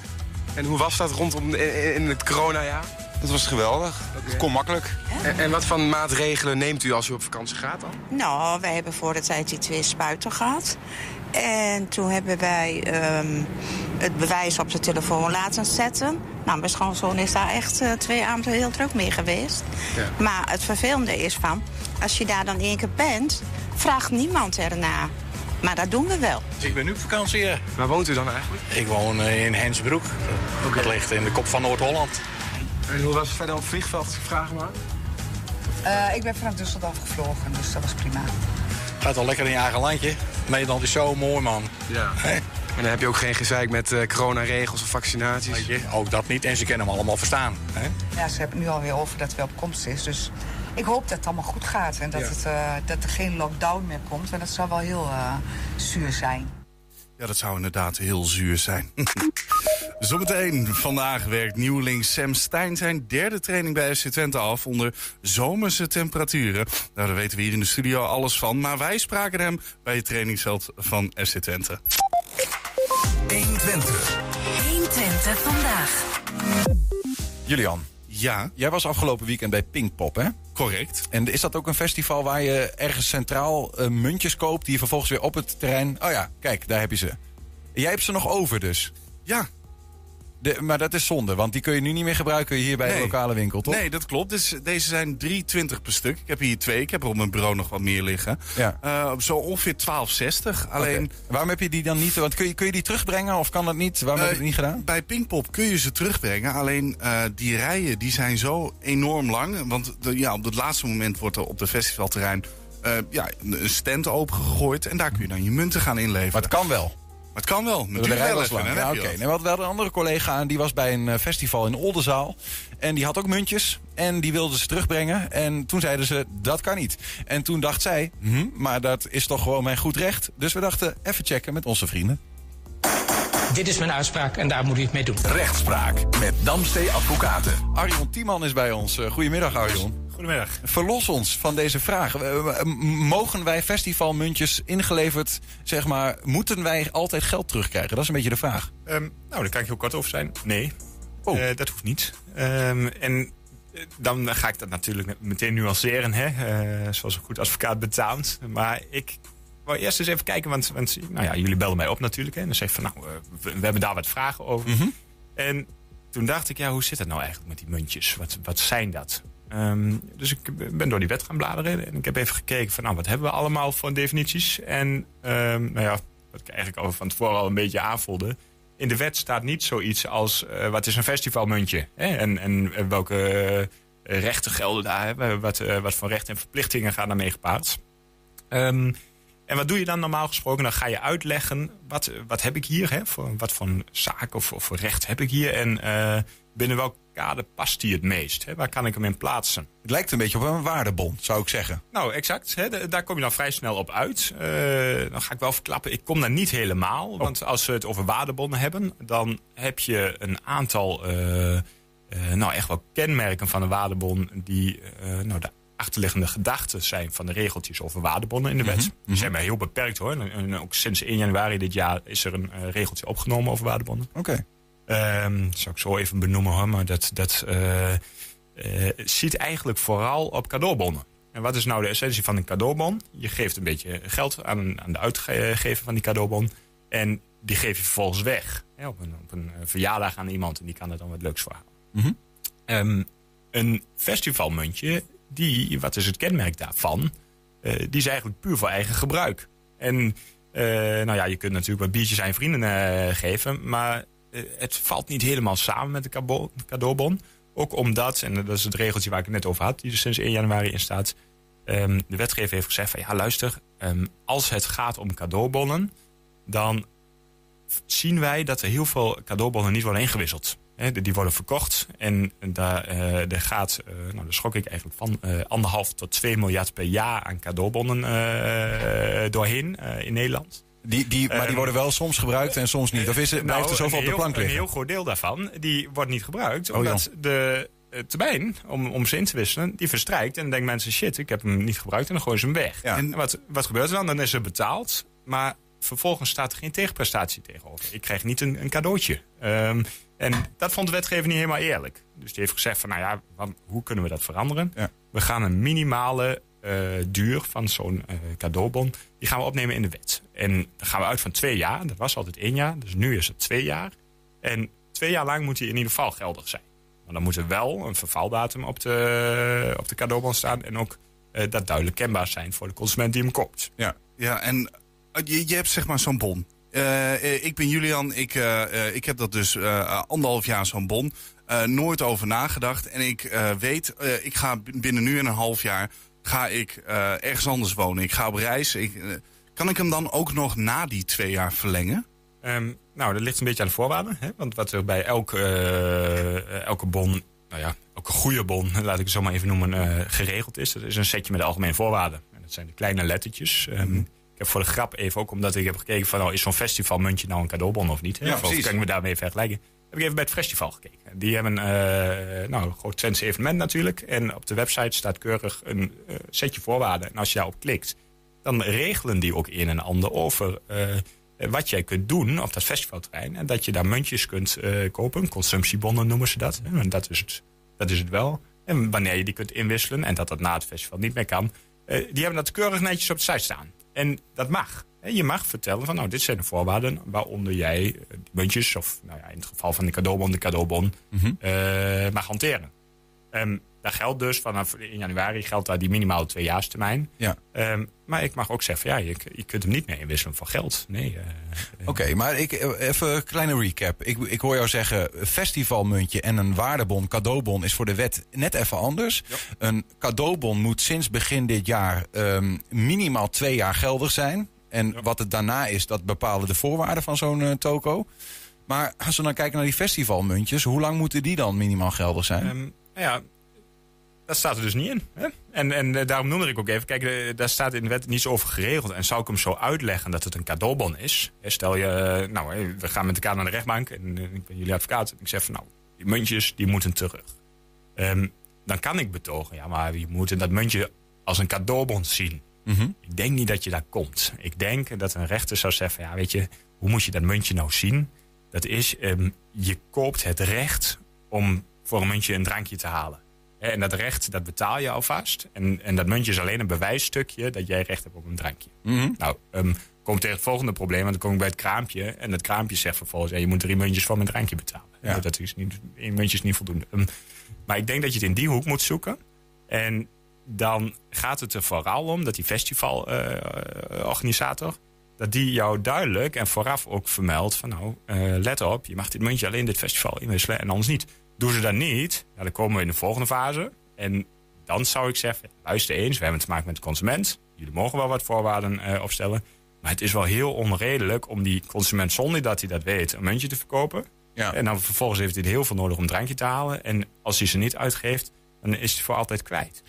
En hoe was dat rondom in, in het coronajaar? Dat was geweldig. Okay. Het kon makkelijk. En, en, wat voor maatregelen neemt u als u op vakantie gaat dan? Nou, wij hebben voor de tijd die twee spuiten gehad. En toen hebben wij um, het bewijs op de telefoon laten zetten. Nou, mijn schoonzoon is daar echt uh, twee avonden heel druk mee geweest. Ja. Maar het vervelende is van, als je daar dan één keer bent, vraagt niemand erna. Maar dat doen we wel. Dus ik ben nu op vakantie. Waar woont u dan eigenlijk? Ik woon uh, in Hensbroek. Okay. Dat ligt in de kop van Noord-Holland. En hoe was het verder op het vliegveld? Vraag maar. Uh, ik ben vanaf Düsseldorf gevlogen, dus dat was prima. Gaat al lekker in je eigen landje. Nederland is zo mooi, man. Ja. En dan heb je ook geen gezeik met uh, coronaregels of vaccinaties. Je, ook dat niet. En ze kunnen hem allemaal verstaan. Hè? Ja, ze hebben nu alweer over dat het wel op komst is. Dus ik hoop dat het allemaal goed gaat. En dat, ja. het, uh, dat er geen lockdown meer komt. Want dat zou wel heel uh, zuur zijn. Ja, dat zou inderdaad heel zuur zijn. Zometeen vandaag werkt nieuweling Sam Stein zijn derde training bij FC Twente af onder zomerse temperaturen. Nou, daar weten we hier in de studio alles van. Maar wij spraken hem bij het trainingsveld van FC Twente. 120. 120 vandaag. Julian. Ja. Jij was afgelopen weekend bij Pinkpop, hè? Correct. En is dat ook een festival waar je ergens centraal uh, muntjes koopt... die je vervolgens weer op het terrein... Oh ja, kijk, daar heb je ze. Jij hebt ze nog over dus. Ja. De, maar dat is zonde, want die kun je nu niet meer gebruiken hier bij nee. de lokale winkel, toch? Nee, dat klopt. Dus deze zijn 3,20 per stuk. Ik heb hier twee. Ik heb er op mijn bureau nog wat meer liggen. Ja. Uh, zo ongeveer 12,60. Alleen... Okay. Waarom heb je die dan niet? Want kun je, kun je die terugbrengen of kan dat niet? Waarom uh, heb je het niet gedaan? Bij Pinkpop kun je ze terugbrengen. Alleen uh, die rijen die zijn zo enorm lang. Want de, ja, op het laatste moment wordt er op de festivalterrein... ja, een stand opengegooid. En daar kun je dan je munten gaan inleveren. Maar het kan wel. Maar het kan wel. De rij was lang. Ja, oké. Okay. Nee, we hadden een andere collega en die was bij een festival in Oldenzaal. En die had ook muntjes. En die wilden ze terugbrengen. En toen zeiden ze, dat kan niet. En toen dacht zij, hm, maar dat is toch gewoon mijn goed recht. Dus we dachten, even checken met onze vrienden. Dit is mijn uitspraak en daar moet u het mee doen. Rechtspraak met Damstee Advocaten. Arjon Tiemann is bij ons. Goedemiddag, Arjon. Goedemiddag. Verlos ons van deze vraag. Mogen wij festivalmuntjes ingeleverd, zeg maar, moeten wij altijd geld terugkrijgen? Dat is een beetje de vraag. Um, nou, daar kan ik heel kort over zijn. Nee. Eh, dat hoeft niet. Ehm, en eh, dan ga ik dat natuurlijk meteen nuanceren, hè? eh, zoals een goed advocaat betaamt. Maar ik wou eerst eens even kijken, want, want nou ja, jullie belden mij op natuurlijk. Hè? En dan zeg ik van, nou, we, we hebben daar wat vragen over. En toen dacht ik, ja, hoe zit het nou eigenlijk met die muntjes? Wat, wat zijn dat? Ehm, dus ik ben door die wet gaan bladeren en ik heb even gekeken van, nou, wat hebben we allemaal voor definities? En ehm, nou ja, wat ik eigenlijk al van tevoren al een beetje aanvoelde. In de wet staat niet zoiets als eh, wat is een festivalmuntje? Hè? En, en eh, welke eh, rechten gelden daar? Hè? Wat, wat voor rechten en verplichtingen gaan daarmee gepaard? Ehm, en wat doe je dan normaal gesproken? Dan ga je uitleggen, wat, wat heb ik hier? Hè? Voor, wat voor zaak of, of recht heb ik hier? En binnen welk kader past die het meest? Hè? Waar kan ik hem in plaatsen? Het lijkt een beetje op een waardebon, zou ik zeggen. Nou, exact. Hè? Da- Daar kom je dan vrij snel op uit. Eh, dan ga ik wel verklappen, ik kom daar niet helemaal. Want als we het over waardebonnen hebben... dan heb je een aantal, eh, eh, nou echt wel kenmerken van een waardebon... die nou, de achterliggende gedachten zijn van de regeltjes over waardebonnen in de wet. Mhm, Die zijn maar heel beperkt hoor. En, en ook sinds 1 januari dit jaar is er een regeltje opgenomen over waardebonnen. Oké. Dat zou ik zo even benoemen hoor. Maar dat, dat eh, eh, ziet eigenlijk vooral op cadeaubonnen. En wat is nou de essentie van een cadeaubon? Je geeft een beetje geld aan, aan de uitgever van die cadeaubon. En die geef je vervolgens weg. Hè, op, een, op een eh, verjaardag aan iemand. En die kan er dan wat leuks voor halen. Mhm. Ehm, een festivalmuntje, die, wat is het kenmerk daarvan? Die is eigenlijk puur voor eigen gebruik. En nou ja, je kunt natuurlijk wat biertjes aan vrienden geven, maar het valt niet helemaal samen met de cadeaubon. Ook omdat, en dat is het regeltje waar ik het net over had, die er sinds 1 januari in staat. ehm, de wetgever heeft gezegd van ja, luister, ehm, als het gaat om cadeaubonnen, dan zien wij dat er heel veel cadeaubonnen niet worden ingewisseld. Die worden verkocht en daar, eh, gaat, eh, nou daar schrok ik eigenlijk van, eh, anderhalf tot 2 miljard per jaar aan cadeaubonnen eh, doorheen eh, in Nederland. Die, die, maar die Ehm, worden wel soms gebruikt en soms niet. Of is het, blijft er zoveel op de plank liggen? Een heel groot deel daarvan, die wordt niet gebruikt. Oh, omdat de eh, termijn om, om ze in te wisselen, die verstrijkt. En dan denken mensen, shit, ik heb hem niet gebruikt. En dan gooien ze hem weg. En wat, wat gebeurt er dan? Dan is er betaald. Maar vervolgens staat er geen tegenprestatie tegenover. Ik krijg niet een, een cadeautje. Ehm, en dat vond de wetgever niet helemaal eerlijk. Dus die heeft gezegd van, nou ja, hoe kunnen we dat veranderen? We gaan een minimale duur van zo'n eh, cadeaubon, die gaan we opnemen in de wet. En dan gaan we uit van twee jaar. Dat was altijd één jaar, dus nu is het twee jaar. En twee jaar lang moet die in ieder geval geldig zijn. Maar dan moet er wel een vervaldatum op de, op de cadeaubon staan. En ook eh, dat duidelijk kenbaar zijn voor de consument die hem koopt. Ja, ja en eh, je, je hebt zeg maar zo'n bon. Eh, eh, ik ben Julian, ik, eh, eh, ik heb dat dus eh, anderhalf jaar zo'n bon. Eh, nooit over nagedacht. En ik eh, weet, eh, ik ga binnen nu en een half jaar ga ik eh, ergens anders wonen. Ik ga op reis. Ik, eh, kan ik hem dan ook nog na die twee jaar verlengen? Ehm, nou, dat ligt een beetje aan de voorwaarden. Hè? Want wat er bij elke, eh, elke bon, nou ja, elke goede bon, laat ik het zo maar even noemen, geregeld is. Dat is een setje met de algemene voorwaarden. En dat zijn de kleine lettertjes. Ehm, Ik heb voor de grap even ook, omdat ik heb gekeken van, nou, is zo'n festivalmuntje nou een cadeaubon of niet? Hè? Ja, of precies. kan ik me daarmee vergelijken? Heb ik even bij het festival gekeken. Die hebben eh, nou, een groot Twents evenement natuurlijk. En op de website staat keurig een eh, setje voorwaarden. En als je daarop klikt, dan regelen die ook een en ander over eh, wat jij kunt doen op dat festivalterrein. En dat je daar muntjes kunt kopen. Consumptiebonnen noemen ze dat. En dat is, het, dat is het wel. En wanneer je die kunt inwisselen en dat dat na het festival niet meer kan. die hebben dat keurig netjes op de site staan. En dat mag. Hè. Je mag vertellen van nou, dit zijn de voorwaarden waaronder jij eh, muntjes, of nou ja, in het geval van de cadeaubon, de cadeaubon, eh, mag hanteren. Ehm, daar geldt dus vanaf in januari geldt daar die minimale tweejaarstermijn. Ja. Ehm, maar ik mag ook zeggen, ja, je, je kunt hem niet meer inwisselen voor geld. Nee. eh, Oké, maar ik, even een kleine recap. Ik, ik hoor jou zeggen, festivalmuntje en een waardebon, cadeaubon is voor de wet net even anders. Een cadeaubon moet sinds begin dit jaar ehm, minimaal twee jaar geldig zijn. En wat het daarna is, dat bepalen de voorwaarden van zo'n eh, toko. Maar als we dan kijken naar die festivalmuntjes, hoe lang moeten die dan minimaal geldig zijn? Nou ja, dat staat er dus niet in. Hè? En, en eh, daarom noemde ik ook even, kijk, eh, daar staat in de wet niets over geregeld. En zou ik hem zo uitleggen dat het een cadeaubon is? Hè, Stel je, nou, we gaan met elkaar naar de rechtbank en ik ben jullie advocaat. En ik zeg van, nou, die muntjes, die moeten terug. Ehm, dan kan ik betogen, ja, maar je moet dat muntje als een cadeaubon zien. Ik denk niet dat je daar komt. Ik denk dat een rechter zou zeggen, ja, weet je, hoe moet je dat muntje nou zien? Dat is, ehm, je koopt het recht om voor een muntje een drankje te halen. En dat recht, dat betaal je alvast. En, en dat muntje is alleen een bewijsstukje dat jij recht hebt op een drankje. Nou, ehm kom tegen het volgende probleem. Want dan kom ik bij het kraampje. En dat kraampje zegt vervolgens... Ja, je moet drie muntjes voor mijn drankje betalen. Ja. Dat is niet, één muntje is niet voldoende. Ehm, maar ik denk dat je het in die hoek moet zoeken. En dan gaat het er vooral om dat die festivalorganisator... dat die jou duidelijk en vooraf ook vermeldt van... nou, eh, let op, je mag dit muntje alleen dit festival inwisselen en anders niet. Doen ze dat niet, dan komen we in de volgende fase. En dan zou ik zeggen, luister eens, we hebben te maken met de consument. Jullie mogen wel wat voorwaarden eh, opstellen. Maar het is wel heel onredelijk om die consument zonder dat hij dat weet... een muntje te verkopen. Ja. En dan vervolgens heeft hij er heel veel nodig om een drankje te halen. En als hij ze niet uitgeeft, dan is hij voor altijd kwijt.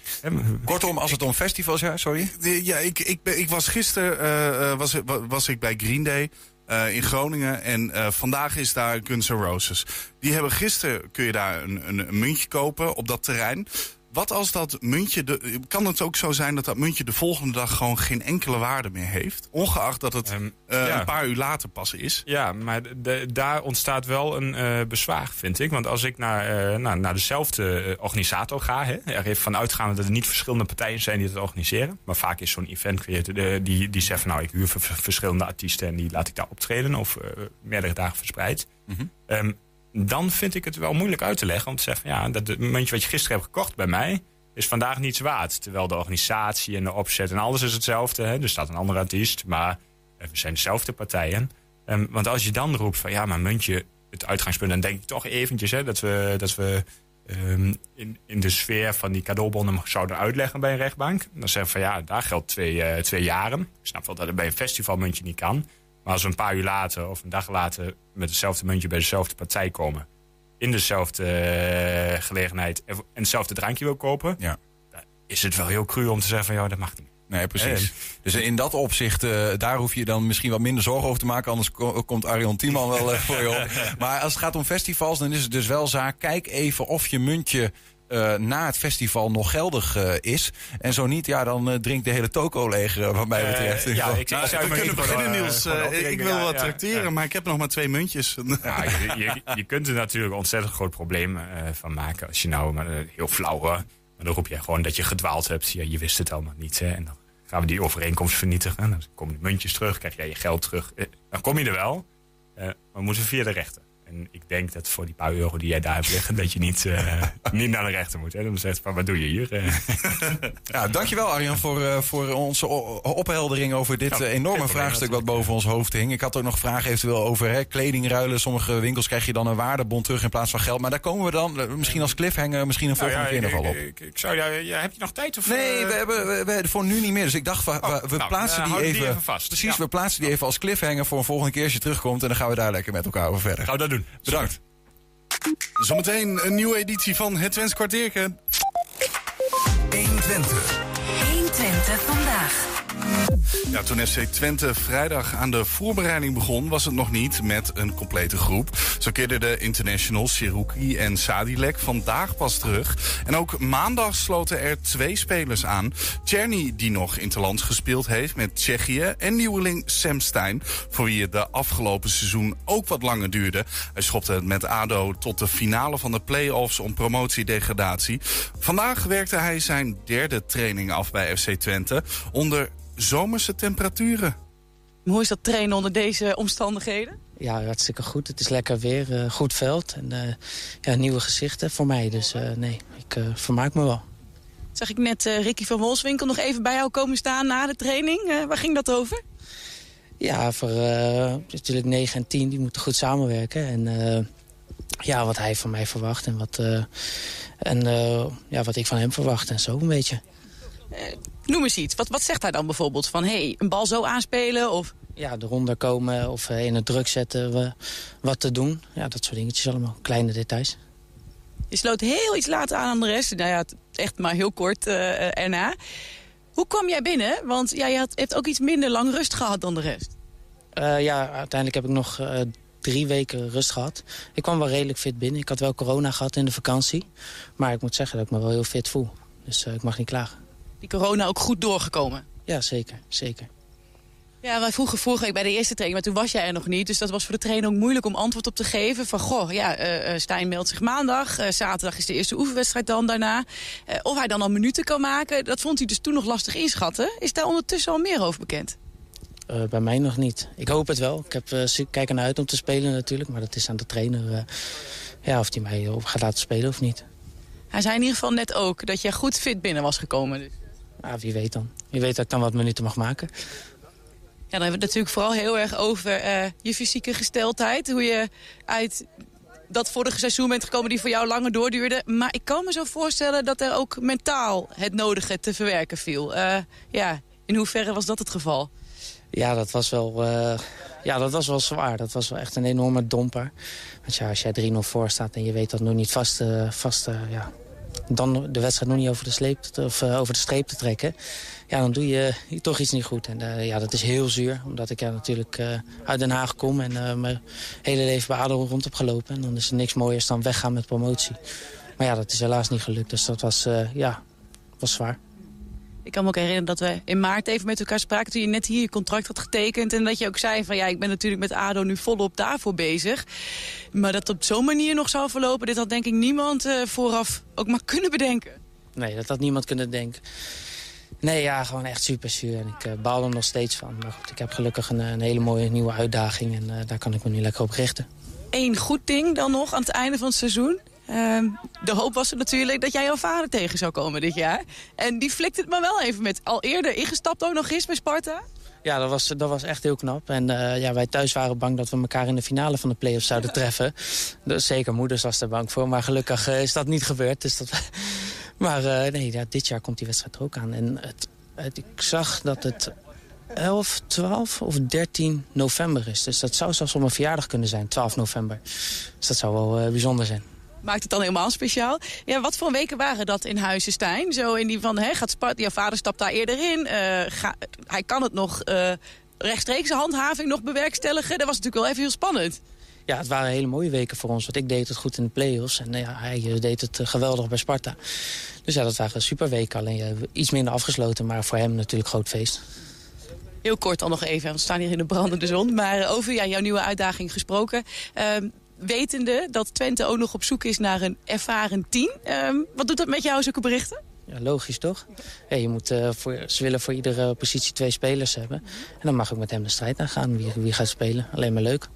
Kortom, als het om festivals gaat, sorry. Ja, ik, ik, ben, ik was gisteren eh, eh, was, was ik bij Green Day. eh, in Groningen en eh, vandaag is daar Guns N' Roses. Die hebben gisteren kun je daar een, een, een muntje kopen op dat terrein. Wat als dat muntje, de, kan het ook zo zijn dat dat muntje de volgende dag gewoon geen enkele waarde meer heeft? Ongeacht dat het eh, ja. een paar uur later pas is. Ja, maar de- daar ontstaat wel een eh, bezwaar, vind ik. Want als ik naar, eh, naar, naar dezelfde eh, organisator ga... Hè, er even van uitgaande dat er niet verschillende partijen zijn die het organiseren... maar vaak is zo'n event creator eh, die, die zegt van... nou, ik huur ver- ver- verschillende artiesten en die laat ik daar optreden... of eh, meerdere dagen verspreid. Ehm, dan vind ik het wel moeilijk uit te leggen om te zeggen... ja, dat muntje wat je gisteren hebt gekocht bij mij... is vandaag niets waard. Terwijl de organisatie en de opzet en alles is hetzelfde. Hè. Er staat een andere artiest, maar eh, we zijn dezelfde partijen. Ehm, want als je dan roept van ja, maar muntje, het uitgangspunt... dan denk ik toch eventjes hè, dat we, dat we ehm, in, in de sfeer van die cadeaubonnen zouden uitleggen bij een rechtbank. Dan zeggen we van ja, daar geldt twee, eh, twee jaren. Ik snap wel dat het bij een festivalmuntje niet kan. Maar als we een paar uur later of een dag later... met hetzelfde muntje bij dezelfde partij komen... in dezelfde eh, gelegenheid en hetzelfde drankje wil kopen... Ja. dan is het wel heel cru om te zeggen van ja, dat mag niet. Nee, precies. En- Dus in dat opzicht, eh, daar hoef je dan misschien wat minder zorgen over te maken. Anders ko- komt Arion Tiemann wel eh, voor je op. Maar als het gaat om festivals, dan is het dus wel zaak. Kijk even of je muntje eh, na het festival nog geldig eh, is. En zo niet, ja, dan eh, drinkt de hele toko leeg, wat mij betreft. ja, ik- Nou, zou we kunnen beginnen, Niels. ik wil ja, wat ja, tracteren, ja. maar ik heb nog maar twee muntjes. Ja, je, je, je kunt er natuurlijk een ontzettend groot probleem eh, van maken. Als je nou, maar, heel flauw hoor. Maar dan roep je gewoon dat je gedwaald hebt. Ja, je wist het allemaal niet. Hè? En dan gaan we die overeenkomst vernietigen. Dan komen de muntjes terug, krijg jij je geld terug. Dan kom je er wel. Eh, maar we moeten via de rechter. En ik denk dat voor die paar euro die jij daar hebt liggen... dat je niet, eh, niet naar de rechter moet. Hè? Dan zegt van, wat doe je hier? Eh, Ja, dankjewel Arjan voor, eh, voor onze opheldering over dit Ja, enorme vraagstuk wat boven ons hoofd hing. Ik had ook nog vragen eventueel over hè, kledingruilen. Sommige winkels krijg je dan een waardebon terug in plaats van geld. Maar daar komen we dan misschien als cliffhanger, misschien een nou volgende ja, keer nog wel op. ik, ik zou, ja, heb je nog tijd? Of, Nee, we hebben, we, we voor nu niet meer. Dus ik dacht, we, we nou, plaatsen die, even, die even vast. Precies, we plaatsen die even als cliffhanger voor een volgende keer als je terugkomt. En dan gaan we daar lekker met elkaar over verder. Dat doen. Bedankt. Zometeen een nieuwe editie van Het Twents Kwartierken. 120. 120 vandaag. Ja, toen FC Twente vrijdag aan de voorbereiding begon, was het nog niet met een complete groep. Zo keerden de internationals Siruki en Sadilek vandaag pas terug. En ook maandag sloten er twee spelers aan. Czerny, die nog interlands gespeeld heeft met Tsjechië. En nieuweling Sam Stein, voor wie het de afgelopen seizoen ook wat langer duurde. Hij schopte het met ADO tot de finale van de play-offs om promotie-degradatie. Vandaag werkte hij zijn derde training af bij FC Twente onder zomerse temperaturen. Hoe is dat trainen onder deze omstandigheden? Ja, hartstikke goed. Het is lekker weer, eh, goed veld en eh, ja, nieuwe gezichten voor mij. Dus eh, nee, ik eh, vermaak me wel. Zag ik net eh, Ricky van Wolfswinkel nog even bij jou komen staan na de training. Eh, waar ging dat over? Ja, voor eh, natuurlijk 9 en 10, die moeten goed samenwerken. En eh, ja, wat hij van mij verwacht en wat, eh, en, eh, ja, wat ik van hem verwacht en zo een beetje. Noem eens iets. Wat, wat zegt hij dan bijvoorbeeld? Van hey, een bal zo aanspelen of... Ja, eronder komen of eh, in het druk zetten we, wat te doen. Ja, dat soort dingetjes allemaal. Kleine details. Je sloot heel iets later aan dan de rest. Nou ja, echt maar heel kort eh, eh, erna. Hoe kwam jij binnen? Want ja, je had, hebt ook iets minder lang rust gehad dan de rest. Eh, ja, uiteindelijk heb ik nog eh, drie weken rust gehad. Ik kwam wel redelijk fit binnen. Ik had wel corona gehad in de vakantie. Maar ik moet zeggen dat ik me wel heel fit voel. Dus eh, ik mag niet klagen. Die corona ook goed doorgekomen? Ja, zeker. zeker. Ja, wij vroegen vorige week bij de eerste training, maar toen was jij er nog niet. Dus dat was voor de trainer ook moeilijk om antwoord op te geven. Van, goh, ja, uh, Stijn meldt zich maandag. Uh, zaterdag is de eerste oefenwedstrijd dan daarna. Uh, of hij dan al minuten kan maken, dat vond hij dus toen nog lastig inschatten. Is daar ondertussen al meer over bekend? bij mij nog niet. Ik hoop het wel. Ik heb, kijk er naar uit om te spelen natuurlijk. Maar dat is aan de trainer ja, of hij mij gaat laten spelen of niet. Hij zei in ieder geval net ook dat jij goed fit binnen was gekomen. Dus. Ja, wie weet dan. Wie weet dat ik dan wat minuten mag maken. Ja, dan hebben we het natuurlijk vooral heel erg over uh, je fysieke gesteldheid. Hoe je uit dat vorige seizoen bent gekomen die voor jou langer doorduurde. Maar ik kan me zo voorstellen dat er ook mentaal het nodige te verwerken viel. Uh, ja, in hoeverre was dat het geval? Ja, dat was wel, uh, ja, dat was wel zwaar. Dat was wel echt een enorme domper. Want ja, als jij 3-0 voor staat en je weet dat nog niet vast, vast ja, dan de wedstrijd nog niet over de, sleep, of, uh, over de streep te trekken... ja, dan doe je toch iets niet goed. En uh, ja, dat is heel zuur, omdat ik ja, natuurlijk uh, uit Den Haag kom... en mijn hele leven bij ADO rond heb gelopen. En dan is er niks mooiers dan weggaan met promotie. Maar ja, dat is helaas niet gelukt, dus dat was, ja, was zwaar. Ik kan me ook herinneren dat we in maart even met elkaar spraken... toen je net hier je contract had getekend. En dat je ook zei van ja, ik ben natuurlijk met ADO nu volop daarvoor bezig. Maar dat op zo'n manier nog zou verlopen... dit had denk ik niemand uh, vooraf ook maar kunnen bedenken. Nee, dat had niemand kunnen denken. Nee, ja, gewoon echt super zuur. En ik uh, baal er nog steeds van. Maar goed, ik heb gelukkig een, een hele mooie nieuwe uitdaging. En uh, daar kan ik me nu lekker op richten. Eén goed ding dan nog aan het einde van het seizoen. Uh, de hoop was er natuurlijk dat jij jouw vader tegen zou komen dit jaar. En die flikt het maar wel even met al eerder ingestapt ook nog eens bij Sparta. Ja, dat was, dat was echt heel knap. En uh, ja, wij thuis waren bang dat we elkaar in de finale van de play-offs zouden treffen. Dus zeker moeders was er bang voor. Maar gelukkig uh, is dat niet gebeurd. Dus dat... maar uh, nee, ja, dit jaar komt die wedstrijd er ook aan. En het, het, ik zag dat het 11, 12 of 13 november is. Dus dat zou zelfs op mijn verjaardag kunnen zijn, 12 november. Dus dat zou wel bijzonder zijn maakt het dan helemaal speciaal. Ja, wat voor weken waren dat in Huizenstein? Zo in die van, hè, gaat Sparta, jouw vader stapt daar eerder in. Uh, ga, hij kan het nog uh, rechtstreeks handhaving nog bewerkstelligen. Dat was natuurlijk wel even heel spannend. Ja, het waren hele mooie weken voor ons. Want ik deed het goed in de play-offs. En ja, hij deed het geweldig bij Sparta. Dus ja, dat waren super weken. Alleen iets minder afgesloten, maar voor hem natuurlijk groot feest. Heel kort al nog even, we staan hier in de brandende zon. Maar over ja, jouw nieuwe uitdaging gesproken. Uh, wetende dat Twente ook nog op zoek is naar een ervaren team. Um, wat doet dat met jou, zulke berichten? Ja, logisch toch? Hey, je moet, uh, voor, ze willen voor iedere positie twee spelers hebben. En dan mag ik met hem de strijd aangaan. Wie, wie gaat spelen? Alleen maar leuk.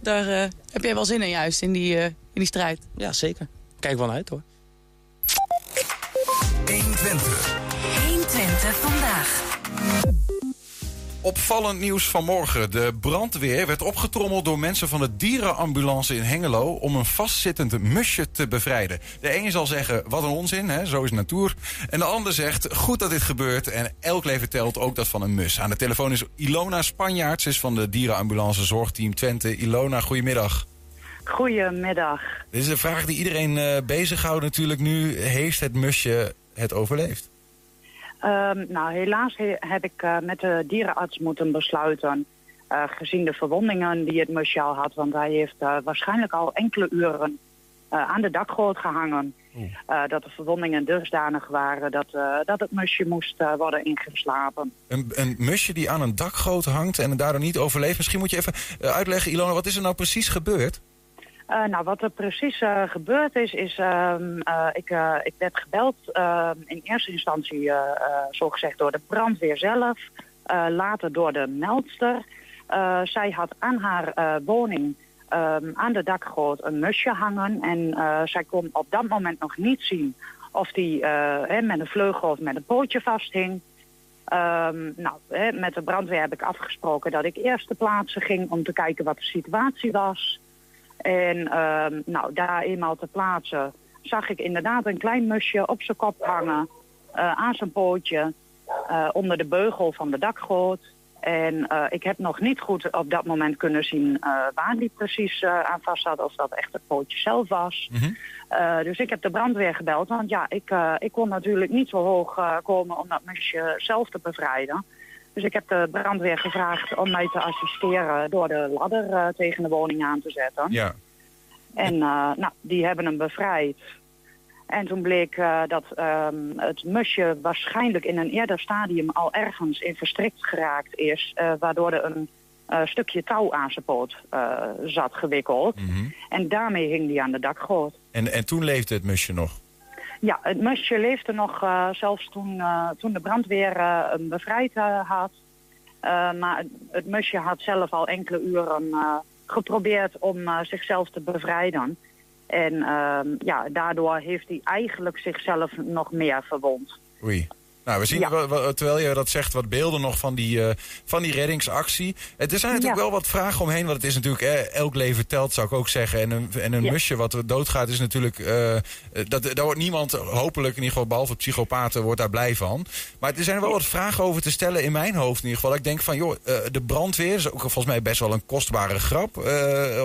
Daar uh, heb jij wel zin in juist, in die, uh, in die strijd? Ja, zeker. Kijk wel uit hoor. 120. 120 vandaag. Opvallend nieuws vanmorgen. De brandweer werd opgetrommeld door mensen van de dierenambulance in Hengelo... om een vastzittend musje te bevrijden. De een zal zeggen, wat een onzin, hè? zo is natuur. En de ander zegt, goed dat dit gebeurt en elk leven telt, ook dat van een mus. Aan de telefoon is Ilona Spanjaards, is van de dierenambulance Zorgteam Twente. Ilona, goedemiddag. Goedemiddag. Dit is een vraag die iedereen uh, bezighoudt natuurlijk nu. Heeft het musje het overleefd? Um, nou, helaas he heb ik uh, met de dierenarts moeten besluiten... Uh, gezien de verwondingen die het musje al had... want hij heeft uh, waarschijnlijk al enkele uren aan de dakgoot gehangen... dat de verwondingen dusdanig waren dat, dat het musje moest worden ingeslapen. Een, een, musje die aan een dakgoot hangt en daardoor niet overleeft. Misschien moet je even uitleggen, Ilona, wat is er nou precies gebeurd? Uh, nou, wat er precies uh, gebeurd is, is uh, ik, ik werd gebeld ehm, in eerste instantie, zogezegd, door de brandweer zelf. later door de meldster. zij had aan haar woning ehm, aan de dakgoot een musje hangen. En zij kon op dat moment nog niet zien of die met een vleugel of met een pootje vasthing. Nou, met de brandweer heb ik afgesproken dat ik eerst ter plaatse ging om te kijken wat de situatie was... En uh, nou, daar eenmaal te plaatsen zag ik inderdaad een klein musje op zijn kop hangen. Uh, aan zijn pootje. Uh, onder de beugel van de dakgoot. En uh, ik heb nog niet goed op dat moment kunnen zien waar die precies aan vast zat. Of dat echt het pootje zelf was. Mm -hmm. dus ik heb de brandweer gebeld. Want ja, ik, ik kon natuurlijk niet zo hoog komen om dat musje zelf te bevrijden. Dus ik heb de brandweer gevraagd om mij te assisteren door de ladder uh, tegen de woning aan te zetten. Ja. En uh, nou, die hebben hem bevrijd. En toen bleek uh, dat um, het musje waarschijnlijk in een eerder stadium al ergens in verstrikt geraakt is, waardoor er een stukje touw aan zijn poot zat gewikkeld. Mm -hmm. En daarmee hing die aan de dakgoot. En, en toen leefde het musje nog? Ja, het musje leefde nog zelfs toen, toen de brandweer hem bevrijd had. maar het, musje had zelf al enkele uren geprobeerd om zichzelf te bevrijden. En uh, ja, daardoor heeft hij eigenlijk zichzelf nog meer verwond. Oei. Nou, we zien, ja. terwijl je dat zegt, wat beelden nog van die, uh, van die reddingsactie. Er zijn natuurlijk ja. wel wat vragen omheen, want het is natuurlijk, eh, elk leven telt, zou ik ook zeggen. En een, en een ja. musje wat doodgaat is natuurlijk, uh, dat, daar wordt niemand, hopelijk in ieder geval, behalve psychopaten, wordt daar blij van. Maar er zijn wel wat vragen over te stellen in mijn hoofd in ieder geval. Ik denk van, joh, uh, de brandweer is ook volgens mij best wel een kostbare grap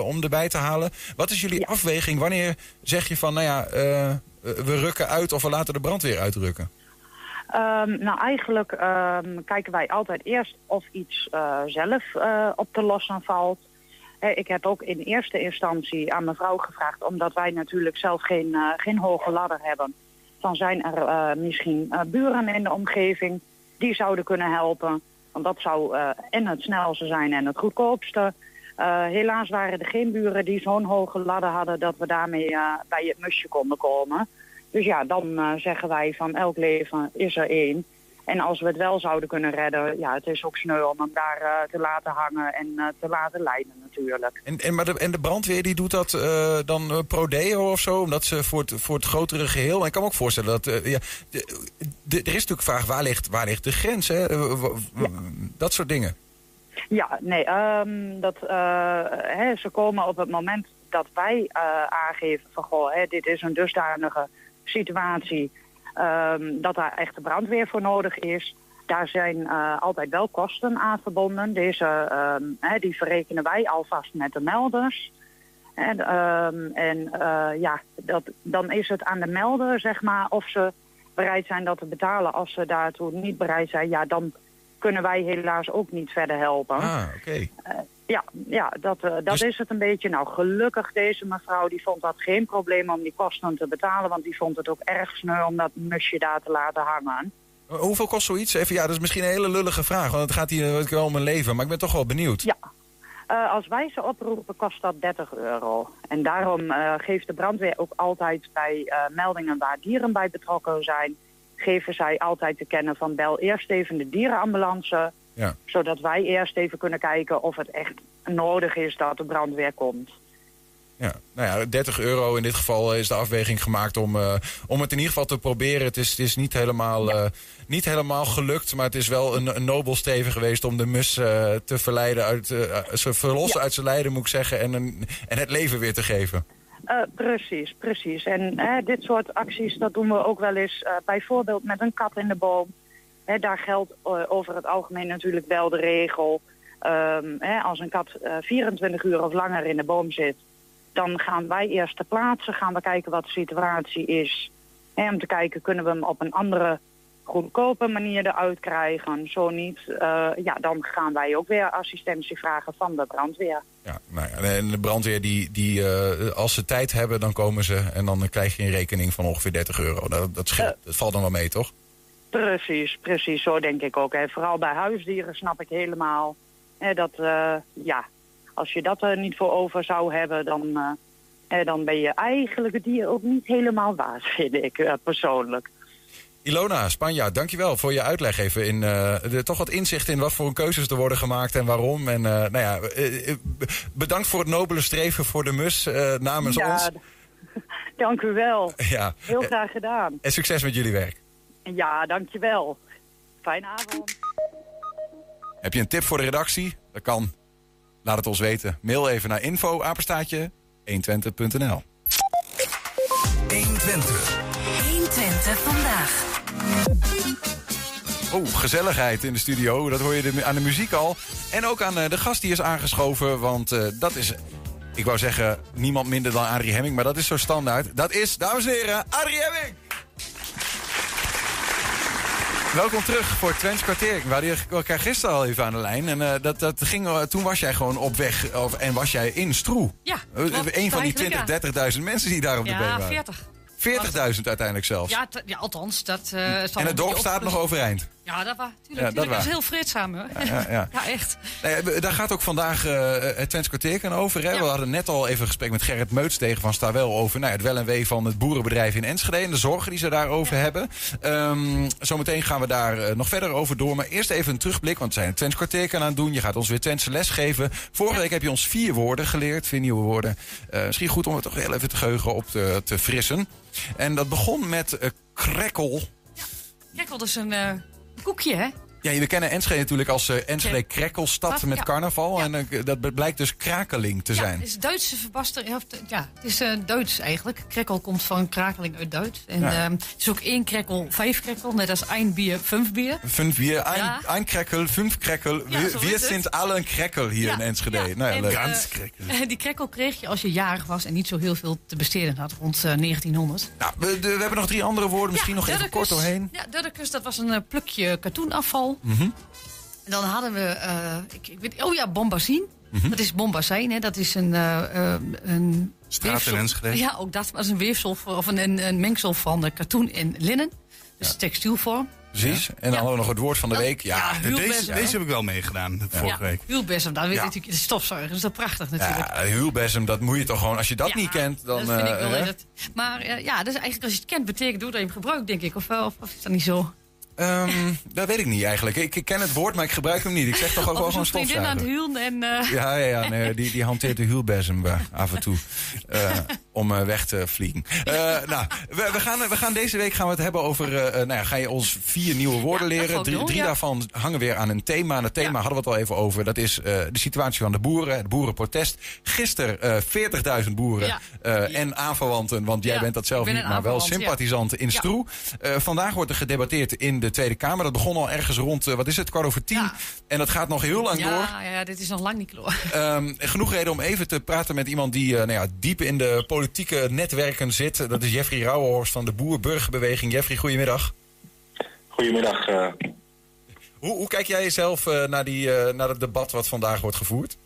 om erbij te halen. Wat is jullie afweging? Wanneer zeg je van, nou ja, we rukken uit of we laten de brandweer uitrukken? Um, nou, eigenlijk um, kijken wij altijd eerst of iets uh, zelf uh, op te lossen valt. Ik heb ook in eerste instantie aan mevrouw gevraagd... omdat wij natuurlijk zelf geen, uh, geen hoge ladder hebben... dan zijn er misschien buren in de omgeving die zouden kunnen helpen. Want dat zou en het snelste zijn en het goedkoopste. helaas waren er geen buren die zo'n hoge ladder hadden... dat we daarmee bij het musje konden komen... Dus ja, dan uh, zeggen wij van elk leven is er één. En als we het wel zouden kunnen redden, ja, het is ook sneu om hem daar uh, te laten hangen en uh, te laten lijden natuurlijk. En, en, maar de, en de brandweer die doet dat uh, dan pro deo of zo, omdat ze voor het, voor het grotere geheel... En ik kan me ook voorstellen dat, ja, de, de, er is natuurlijk vraag, waar ligt, waar ligt de grens, hè? Ja. Dat soort dingen. Ja, nee, um, dat, hè, ze komen op het moment dat wij aangeven van, goh, hè, dit is een dusdanige situatie um, dat daar echt de brandweer voor nodig is. Daar zijn uh, altijd wel kosten aan verbonden. Deze, um, hè, die verrekenen wij alvast met de melders. En, um, en uh, ja, dat, dan is het aan de melder, zeg maar, of ze bereid zijn dat te betalen. Als ze daartoe niet bereid zijn, ja, dan kunnen wij helaas ook niet verder helpen. Ah, oké. Okay. Ja, ja, dat, uh, dat dus... is het een beetje. Nou, gelukkig deze mevrouw, die vond dat geen probleem om die kosten te betalen. Want die vond het ook erg sneu om dat musje daar te laten hangen. Uh, hoeveel kost zoiets? Even, ja, dat is misschien een hele lullige vraag. Want het gaat hier wel om een leven. Maar ik ben toch wel benieuwd. Ja. Uh, als wij ze oproepen, kost dat 30 euro. En daarom geeft de brandweer ook altijd bij meldingen waar dieren bij betrokken zijn... geven zij altijd te kennen van bel eerst even de dierenambulance... Ja. Zodat wij eerst even kunnen kijken of het echt nodig is dat de brandweer komt. Ja, nou ja, 30 euro in dit geval is de afweging gemaakt om, uh, om het in ieder geval te proberen. Het is, het is niet, helemaal, uh, niet helemaal gelukt, maar het is wel een, een nobel streven geweest om de mus uh, te verleiden uit, ze verlossen ja. uit zijn lijden, moet ik zeggen, en, een, en het leven weer te geven. precies, precies. En dit soort acties, dat doen we ook wel eens bijvoorbeeld met een kat in de boom. He, daar geldt uh, over het algemeen natuurlijk wel de regel. Um, he, als een kat uh, 24 uur of langer in de boom zit... dan gaan wij eerst ter plaatse, gaan we kijken wat de situatie is. He, om te kijken, kunnen we hem op een andere goedkope manier eruit krijgen. Zo niet, uh, ja, dan gaan wij ook weer assistentie vragen van de brandweer. Ja, nou ja, en de brandweer, die, die, uh, als ze tijd hebben, dan komen ze... en dan krijg je een rekening van ongeveer 30 euro. Dat, dat, scheelt, dat valt dan wel mee, toch? Precies, precies. Zo denk ik ook. Hè. Vooral bij huisdieren snap ik helemaal. Hè, dat, uh, ja, als je dat er niet voor over zou hebben, dan, uh, hè, dan ben je eigenlijk het dier ook niet helemaal waard, vind ik uh, persoonlijk. Ilona, Spanja, dankjewel voor je uitleg even. In, de, toch wat inzicht in wat voor keuzes er worden gemaakt en waarom. En nou ja, bedankt voor het nobele streven voor de mus namens ja, ons. Dank u wel. Ja. Heel graag gedaan. En succes met jullie werk. Ja, dankjewel. Fijne avond. Heb je een tip voor de redactie? Dat kan. Laat het ons weten. Mail even naar info apenstaatje 120.nl 120. 120 vandaag. Oh, gezelligheid in de studio. Dat hoor je de, aan de muziek al. En ook aan de gast die is aangeschoven. Want uh, dat is, ik wou zeggen, niemand minder dan Adrie Hemming. Maar dat is zo standaard. Dat is, dames en heren, Adrie Hemming! Welkom terug voor Twents kwartier. We hadden elkaar gisteren al even aan de lijn. En uh, dat, dat ging, uh, toen was jij gewoon op weg. Of, en was jij in Stroe. Ja, uh, Een van die 20, 30.000 mensen die daar op ja, de been waren. 40. 40.000 uiteindelijk zelfs. Ja, ja althans, dat eh, en het dorp staat nog overeind. Ja, dat was Ja, tuurlijk. dat waar. heel vreedzaam, hoor. Ja, ja. Ja, echt. Nee, we- daar gaat ook vandaag eh, het Twents over. Hè? We hadden net al even een gesprek met Gerrit Meuts tegen van Stawel over nou, ja, het wel en wee van het boerenbedrijf in Enschede en de zorgen die ze daarover hebben. Ehm, zometeen gaan we daar eh, nog verder over door. Maar eerst even een terugblik, want we zijn het Twents aan het doen. Je gaat ons weer Twentse les geven. Vorige week heb je ons vier woorden geleerd, vier nieuwe woorden. Eh, misschien goed om het toch heel even te geheugen op te, te frissen. En dat begon met eh, krekkel. Kijk, dat is een eh, koekje, hè? Ja, we kennen Enschede natuurlijk als eh, Enschede Krekkelstad Stad, met ja. carnaval. En eh, dat blijkt dus krakeling te ja, zijn. het is Duitse verbaster. Ja, het is eh, Duits eigenlijk. Krekkel komt van krakeling uit Duits. En Ja. ehm, het is ook één krekkel, vijf krekkel. Net als één bier, vijf bier. Fünf bier, ein Krekkel, fünf Krekkel. Het. sind alle een Krekkel hier in Enschede. Nou ja, En, leuk. die krekkel kreeg je als je jarig was en niet zo heel veel te besteden had rond eh, 1900. Nou, we, de- we hebben nog drie andere woorden, misschien nog even kort doorheen. Ja, Duddekus, dat was een plukje katoenafval. Mhm. En dan hadden we, eh, ik, ik weet, oh ja, bombazine. Mhm. Dat is bombazijn, hè. Dat is een... eh, een weefsel-. Ja, ook dat. Maar dat is een weefsel voor- of een, een, een mengsel van katoen en linnen. Dus textielvorm. Precies. En dan hadden we nog het woord van de week. Ja, ja, deze, deze heb ik wel meegedaan vorige week. Wielbesem, daar weet Ja. je natuurlijk de stofzuiger. Dat is dat prachtig natuurlijk. Ja, huwbesem, dat moet je toch gewoon... Als je dat niet kent, dan... dat vind ik wel. dat- maar eh, ja, dus eigenlijk als je het kent, betekent doe dat je hem gebruikt, denk ik. Of, wel, of, of is dat niet zo? Ehm, dat weet ik niet eigenlijk. Ik, ik ken het woord, maar ik gebruik hem niet. Ik zeg toch ook wel gewoon vriendin aan het stofzuiger. huwen en... eh, Ja, ja, ja nee, die, die hanteert de huwbesem eh, af en toe. eh, om weg te vliegen. Nou, we, we, gaan, we gaan deze week gaan we het hebben over... nou ja, ga je ons vier nieuwe woorden dat leren. Drie, drie ja. daarvan hangen weer aan een thema. En het thema hadden we het al even over. Dat is de situatie van de boeren. Het boerenprotest. Gisteren eh 40.000 boeren en aanverwanten. Want jij bent dat zelf ben niet, maar wel sympathisanten in. Stroe. Vandaag wordt er gedebatteerd in de Tweede Kamer. Dat begon al ergens rond, eh, wat is het, kwart over tien. En dat gaat nog heel lang door. ja, ja, dit is nog lang niet klaar. Ehm, genoeg reden om even te praten met iemand die eh, nou ja, diep in de politieke netwerken zit. Dat is Jeffrey Rauwenhorst van de Boer-Burgerbeweging. Jeffrey, goedemiddag. Goedemiddag. eh. Hoe, hoe kijk jij zelf eh, naar, die, eh, naar het debat wat vandaag wordt gevoerd?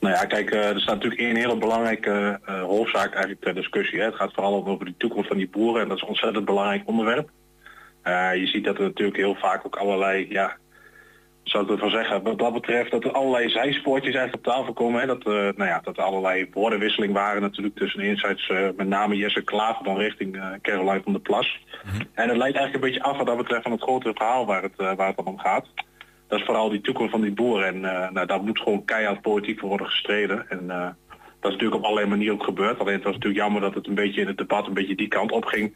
nou ja, kijk, er staat natuurlijk één hele belangrijke eh, hoofdzaak eigenlijk ter discussie. Hè. Het gaat vooral over de toekomst van die boeren en dat is een ontzettend belangrijk onderwerp. Eh, je ziet dat er natuurlijk heel vaak ook allerlei, ja, zou ik ervan zeggen, wat dat betreft dat er allerlei zijspoortjes eigenlijk op tafel komen. Hè. Dat, eh, nou ja, dat er allerlei woordenwisseling waren natuurlijk tussen enerzijds eh, met name Jesse Klaver dan richting Caroline van der Plas. En het leidt eigenlijk een beetje af wat dat betreft van het grotere verhaal waar het, waar het dan om gaat. Dat is vooral die toekomst van die boeren. En nou, daar moet gewoon keihard politiek voor worden gestreden. En dat is natuurlijk op allerlei manieren ook gebeurd. Alleen het was natuurlijk jammer dat het een beetje in het debat een beetje die kant op ging.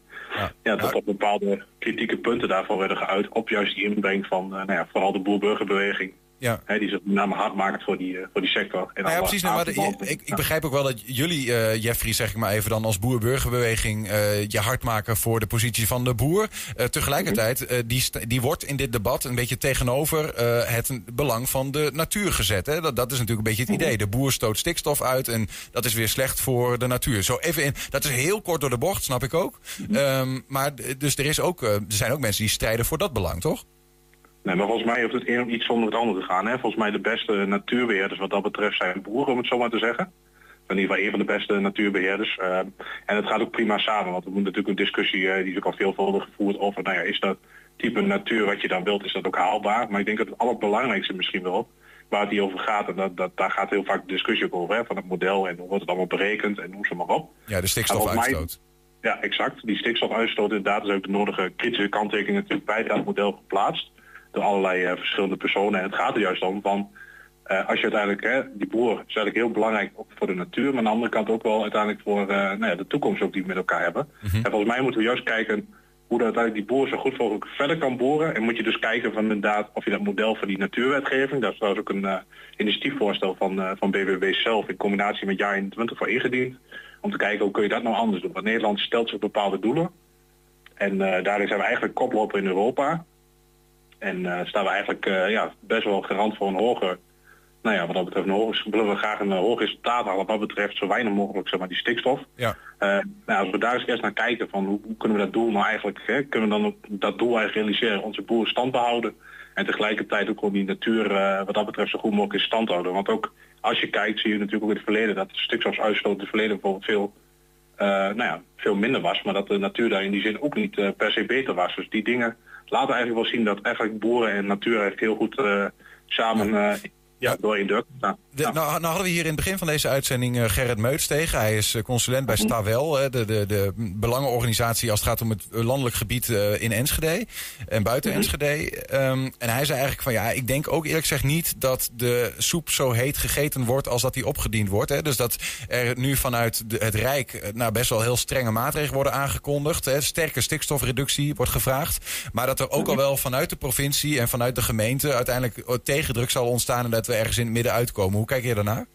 Ja, dat op bepaalde kritieke punten daarvan werden geuit. Op juist die inbreng van eh, nou ja, vooral de boerburgerbeweging. Ja. Hè, die zich met name hard maakt voor die, eh, voor die sector. En Nou ja, alle precies. Nou, maar de- ik, ik begrijp ook wel dat jullie, eh, Jeffrey, zeg ik maar even dan als boer-burgerbeweging, eh, je hard maken voor de positie van de boer. Tegelijkertijd, eh, die, die wordt in dit debat een beetje tegenover het belang van de natuur gezet. Hè? Dat, dat is natuurlijk een beetje het idee. De boer stoot stikstof uit en dat is weer slecht voor de natuur. Zo even in, dat is heel kort door de bocht, snap ik ook. Ehm, maar dus er, is ook, er zijn ook mensen die strijden voor dat belang, toch? Nee, maar volgens mij hoeft het een iets zonder het ander te gaan. Hè? Volgens mij de beste natuurbeheerders wat dat betreft zijn boeren, om het zo maar te zeggen. In ieder geval een van de beste natuurbeheerders. Eh, en het gaat ook prima samen, want er moet natuurlijk een discussie, eh, die is ook al veelvuldig gevoerd over, nou ja, is dat type natuur wat je dan wilt, is dat ook haalbaar? Maar ik denk dat het allerbelangrijkste misschien wel, waar het hier over gaat, en dat, dat, daar gaat heel vaak de discussie ook over, hè, van het model en hoe wordt het allemaal berekend en noem ze maar op. Ja, de stikstofuitstoot. mij- Ja, exact. Die stikstofuitstoot inderdaad is ook de nodige kritische kanttekeningen natuurlijk bij dat model geplaatst. Door allerlei eh, verschillende personen. En het gaat er juist om van, eh, als je uiteindelijk, hè, die boer is eigenlijk heel belangrijk voor de natuur. Maar aan de andere kant ook wel uiteindelijk voor eh, nou ja, de toekomst ook die we met elkaar hebben. En volgens mij moeten we juist kijken hoe dat uiteindelijk die boer zo goed mogelijk verder kan boren. En moet je dus kijken van inderdaad of je dat model van die natuurwetgeving, daar is trouwens ook een initiatiefvoorstel van, eh, van BBB zelf in combinatie met jaar 21 voor ingediend. Om te kijken hoe kun je dat nou anders doen. Want Nederland stelt zich bepaalde doelen. En daarin zijn we eigenlijk koploper in Europa. En eh, staan we eigenlijk eh, ja, best wel garant voor een hoger, nou ja, wat dat betreft een hoger, willen we graag een eh, hoog resultaat halen wat betreft zo weinig mogelijk zeg maar, die stikstof. Ja. Nou, als we daar eens eerst naar kijken van hoe, hoe kunnen we dat doel nou eigenlijk, hè, kunnen we dan dat doel eigenlijk realiseren, onze boeren stand behouden en tegelijkertijd ook gewoon die natuur wat dat betreft zo goed mogelijk in stand houden. Want ook als je kijkt zie je natuurlijk ook in het verleden dat de stikstofuitstoot in het verleden bijvoorbeeld veel nou ja, veel minder was, maar dat de natuur daar in die zin ook niet per se beter was. Dus die dingen laten eigenlijk wel zien dat eigenlijk boeren en natuur eigenlijk heel goed eh, samen eh, ja, door staan. De- nou, nou hadden we hier in het begin van deze uitzending eh, Gerrit Meuts tegen. Hij is eh, consulent bij Stawel, hè, de, de, de belangenorganisatie als het gaat om het landelijk gebied eh, in Enschede en buiten Enschede. Ehm, en hij zei eigenlijk van ja, ik denk ook eerlijk gezegd niet dat de soep zo heet gegeten wordt als dat die opgediend wordt. Hè. Dus dat er nu vanuit de- het Rijk eh, nou, best wel heel strenge maatregelen worden aangekondigd. Hè. Sterke stikstofreductie wordt gevraagd. Maar dat er ook al wel vanuit de provincie en vanuit de gemeente uiteindelijk eh, tegendruk zal ontstaan en dat we ergens in het midden uitkomen. Hoe kijk je daarnaar?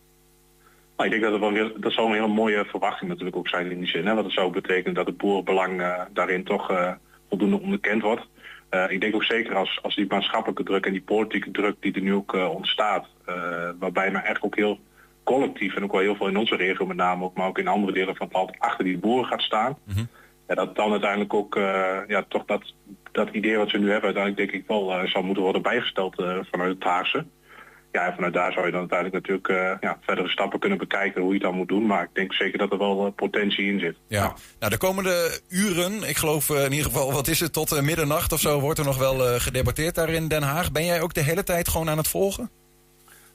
Maar ik denk dat het wel weer, dat zou een hele mooie verwachting natuurlijk ook zijn in die zin. Hè? Want het zou betekenen dat het boerenbelang eh, daarin toch eh, voldoende onderkend wordt. Eh, ik denk ook zeker als, als die maatschappelijke druk en die politieke druk die er nu ook ontstaat, waarbij men echt ook heel collectief en ook wel heel veel in onze regio met name ook, maar ook in andere delen van het land achter die boeren gaat staan. Ja, dat dan uiteindelijk ook ja, toch dat, dat idee wat ze nu hebben uiteindelijk denk ik wel zal moeten worden bijgesteld vanuit het Haagse. Ja, en vanuit daar zou je dan uiteindelijk natuurlijk eh, ja, verdere stappen kunnen bekijken hoe je het dan moet doen. Maar ik denk zeker dat er wel eh, potentie in zit. Ja. Nou, de komende uren, ik geloof eh, in ieder geval, wat is het, tot middernacht of zo, wordt er nog wel eh, gedebatteerd daar in Den Haag. Ben jij ook de hele tijd gewoon aan het volgen?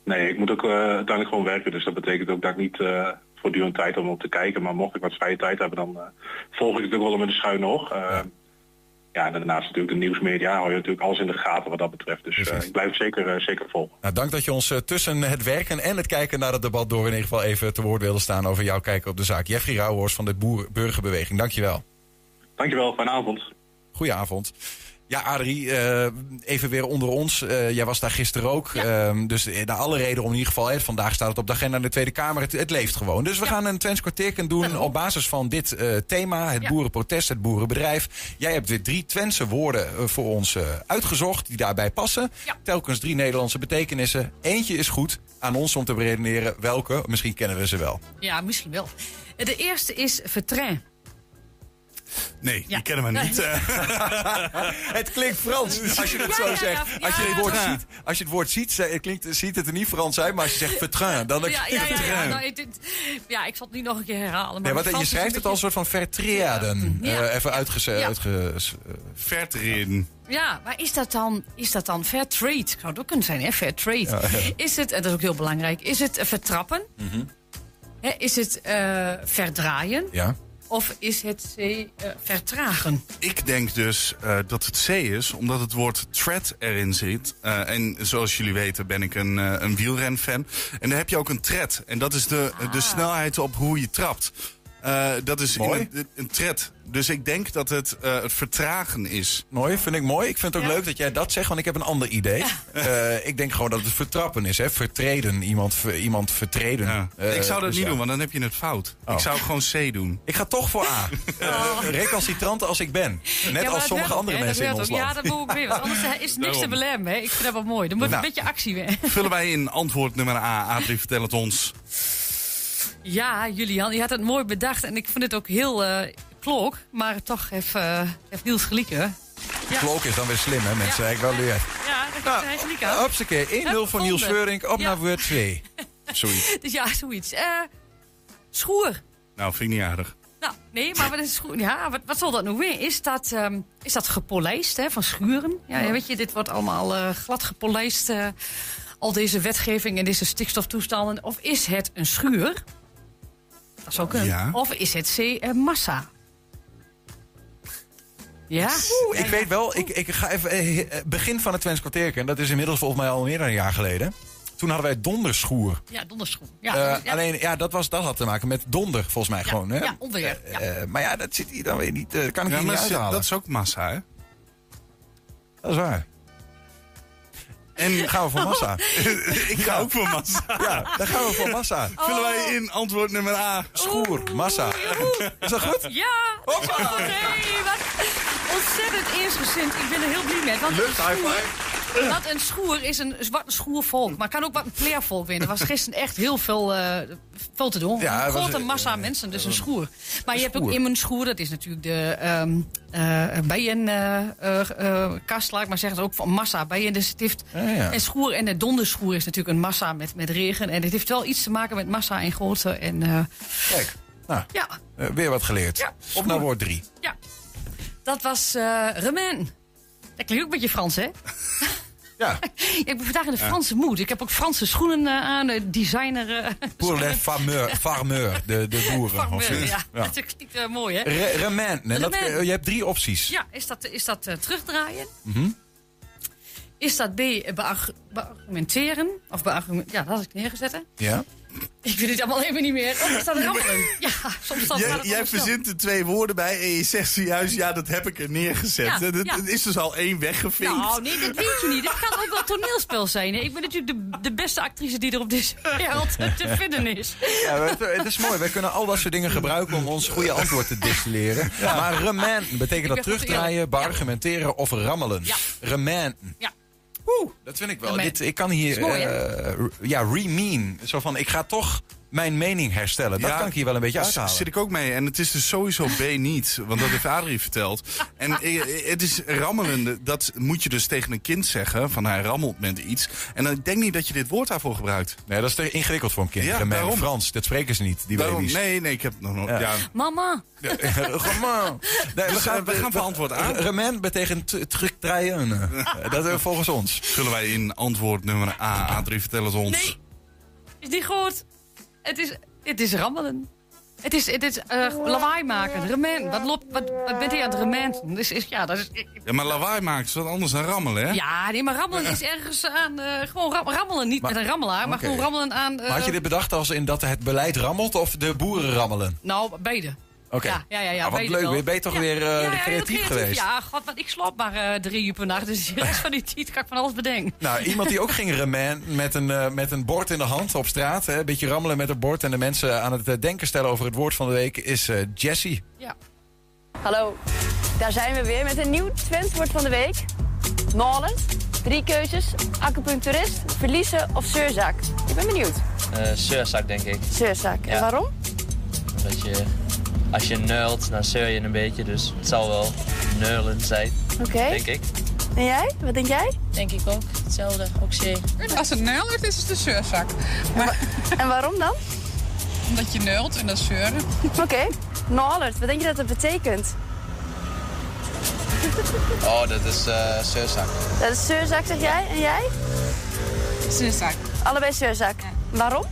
Nee, ik moet ook eh, uiteindelijk gewoon werken. Dus dat betekent ook dat ik niet eh, voortdurend tijd om op te kijken. Maar mocht ik wat vrije tijd hebben, dan eh, volg ik het ook wel met een schuin oog. Eh, ja. En daarnaast natuurlijk de nieuwsmedia hou je natuurlijk alles in de gaten wat dat betreft. Dus eh, ik blijf het zeker, eh, zeker volgen. Nou, dank dat je ons eh, tussen het werken en het kijken naar het debat door in ieder geval even te woord wilde staan over jouw kijken op de zaak. Jeffrey Rauwhorst van de Boer Burgerbeweging, dankjewel. Dankjewel, fijne avond. Goedenavond. Ja, Adrie, eh, even weer onder ons. Eh, jij was daar gisteren ook. Ehm, dus eh, naar alle reden om in ieder geval... hè, vandaag staat het op de agenda in de Tweede Kamer. Het, het leeft gewoon. Dus we gaan een Twents kwartierken doen op basis van dit thema. Het Ja. boerenprotest, het boerenbedrijf. Jij hebt weer drie Twentse woorden voor ons uitgezocht... die daarbij passen. Telkens drie Nederlandse betekenissen. Eentje is goed. Aan ons om te beredeneren welke. Misschien kennen we ze wel. Ja, misschien wel. De eerste is vertrain. Nee, Ja. die kennen we niet. Nee. eh. het klinkt Frans als je het Ja, zo ja, zegt. ja, als, je het woord Ja. ziet, als je het woord ziet, ze- het klinkt, ziet het er niet Frans uit. Maar als je zegt vertrain, dan Ja, ja, klinkt het ja, ja, vertrain. nou, ja, ik zal het niet nog een keer herhalen. Maar Nee, wat, mijn je schrijft het als een soort van vertreden. Ja. Eh, even uitges... Ja. uitge- Vertreden. Ja, maar is dat dan, is dat dan fair trade? Zou het ook kunnen zijn, hè? Fair trade. Ja, ja. Is het, en dat is ook heel belangrijk, is het eh, vertrappen? Mhm. Hè, is het eh, verdraaien? Ja. Of is het eh, vertragen? Ik denk dus eh, dat het C is, omdat het woord tread erin zit. Eh, en zoals jullie weten ben ik een, een wielrenfan. En dan heb je ook een tread. En dat is de, de snelheid op hoe je trapt. Eh, dat is Mooi. een, een tread. Dus ik denk dat het eh, het vertragen is. Mooi, vind ik mooi. Ik vind het ook leuk dat jij dat zegt, want ik heb een ander idee. Eh, ik denk gewoon dat het vertrappen is, hè? Vertreden, iemand, ver- iemand vertreden. Ik zou dat dus niet ja. doen, want dan heb je het fout. Oh. Ik zou gewoon C doen. Ik ga toch voor A. Eh, recalcitrant als ik ben. Net als sommige werkt, andere hè, mensen in ons land. Ja, dat moet ik weer. Want anders is niks te Daarom. belemmen. Hè. Ik vind dat wel mooi. Er moet Nou. een beetje actie weer. Vullen wij in antwoord nummer A. Adrie, vertel het ons. Ja, Julian, je had het mooi bedacht. En ik vind het ook heel eh klok. Maar toch heeft, eh heeft Niels gelieken. Ja. Klok is dan weer slim, hè mensen? Ik wel leer. Ja, dat heeft hij gelijk aan. Hupsakee, 1-0 voor Niels. Veurink. Op Ja. naar woord 2. Sorry. Dus ja, zoiets. Eh schoer. Nou, vind ik niet aardig. Nou, nee, maar wat, is schoen? Ja, wat, wat zal dat nou weer? Is dat, ehm, is dat gepolijst hè, van schuren? Ja, ja, weet je, dit wordt allemaal eh, glad gepolijst. eh, al deze wetgeving en deze stikstoftoestanden. Of is het een schuur? Dat zou kunnen. Ja. Of is het C, massa? Ja? Oeh, ik weet wel, ik, ik ga even. eh, eh, begin van het Twents kwartierken. En dat is inmiddels volgens mij al meer dan een jaar geleden. Toen hadden wij donderschoer. Ja, donderschoen. Ja, Eh, ja. Alleen, ja, dat, was, dat had te maken met donder, volgens mij gewoon. Hè? ja, onweer. Ja. Eh, maar ja, dat zit hier dan weer niet. eh, kan ik Ja, hier maar niet dat- uithalen. dat is ook massa, hè? Dat is waar. En gaan we voor massa. ik ga ook voor massa. Ja, dan gaan we voor massa. Vullen wij in antwoord nummer A. Schoer, massa. Is dat goed? Ja! Oh, nee, wat ontzettend eensgezind. Ik ben er heel blij mee. Want Lucht, een high five. Want een schoer is een zwart schoervolk. Maar kan ook wat een pleervolk winnen. Er was gisteren echt heel veel, eh, veel te doen. Ja, een het was, grote eh, massa mensen, dus een schoer. Maar je hebt ook in een schoer, dat is natuurlijk de ehm eh bijenkast, laat ik maar zeggen. Dat is ook van massa, bijen de stift. Ja, ja. En schoer en de donderschoer is natuurlijk een massa met, met regen. En het heeft wel iets te maken met massa en grootte. En, eh, Kijk. Nou, Ja. eh, weer wat geleerd. Op naar woord drie. Ja. Dat was eh Remen. Dat klinkt ook een beetje Frans, hè? Ja. ik ben vandaag in de. Franse moed. Ik heb ook Franse schoenen eh, aan, de designer. eh, Pour les farmeur, de, de boeren. farmeur, of ja. Ja. Dat klinkt eh, mooi, hè? Re- Remen. En dat, eh, je hebt drie opties. Ja, is dat, is dat eh, terugdraaien? Mhm. Is dat B, eh, beargu- beargumenteren? Of beargument, ja, dat had ik neergezet. hè. Ja. Ik weet het allemaal even niet meer. Of is dat rammelen? Ja, soms gaat het jij allemaal verzint er twee woorden bij en je zegt zojuist, ja, dat heb ik er neergezet. Ja, dat, ja. dat is dus al één weggevinkt. Nou, nee, dat weet je niet. Het kan ook wel toneelspel zijn. hè. Ik ben natuurlijk de, de beste actrice die er op deze wereld te vinden is. Ja, het, is mooi. Wij kunnen al dat soort dingen gebruiken om ons goede antwoord te distilleren. Maar remen betekent dat terugdraaien, beargumenteren of rammelen. Ja. Ja. Oeh, dat vind ik wel. Dit, ik kan hier, mooi, eh, ja, remean. Zo van, ik ga toch mijn mening herstellen. Dat Ja, kan ik hier wel een beetje daar uithalen. zit ik ook mee. En het is dus sowieso B niet. Want dat heeft Adrie verteld. En eh, het is rammelende. Dat moet je dus tegen een kind zeggen. Van hij rammelt met iets. En dan denk niet dat je dit woord daarvoor gebruit. Nee, dat is te ingewikkeld voor een kind. Ja, Remen, daarom. Frans, dat spreken ze niet, die Daarom- baby's. nee, nee, ik heb nog nog. Ja. Ja. Mama. Remen. Nee, Dus, eh, we gaan voor antwoord aan. Remen betekent terugdraaien. Dat is volgens ons. Zullen wij in antwoord nummer A, Adrie, vertel het ons. Nee. Is niet goed. Het is, het is rammelen. Het is, het is eh, lawaai maken. Remen. Wat, loopt, wat, wat bent hij aan het rementen? Dus is, ja, dat is, Ja, maar lawaai maken is wat anders dan rammelen, hè? ja, nee, maar rammelen is ergens aan... eh, gewoon ram- rammelen, niet met een rammelaar, maar gewoon rammelen aan... eh, Maar had je dit bedacht als in dat het beleid rammelt of de boeren rammelen? Nou, beide. Oké. Ja, ja, ja, ja, Ah, wat leuk, wel. ben je toch Ja. weer eh, Ja, ja, heel creatief geweest? Ja, god, want ik slaap maar eh, drie uur per nacht. Dus de rest van die tijd kan ik van alles bedenken. Nou, iemand die ook ging remen met een, eh, met een bord in de hand op straat. Hè, een beetje rammelen met een bord en de mensen aan het denken stellen over het woord van de week is eh, Jessie. Ja. Hallo, daar zijn we weer met een nieuw Twentwoord van de week. Noland, drie keuzes, acupuncturist, verliezen of zeurzak. Ik ben benieuwd. Eh zeurzak, denk ik. Zeurzak, en waarom? Omdat je, als je neult, dan zeur je een beetje. Dus het zal wel neulen zijn, Oké. denk ik. En jij? Wat denk jij? Denk ik ook. Hetzelfde, ook zee. Als het neult is het de zeurzak. Maar En waarom dan? omdat je neult en dat is zeuren. Oké, Nollert, wat denk je dat dat betekent? Oh, dat is eh zeurzak. Dat is zeurzak, zeg jij? En jij? Zeurzak. Allebei zeurzak. Waarom?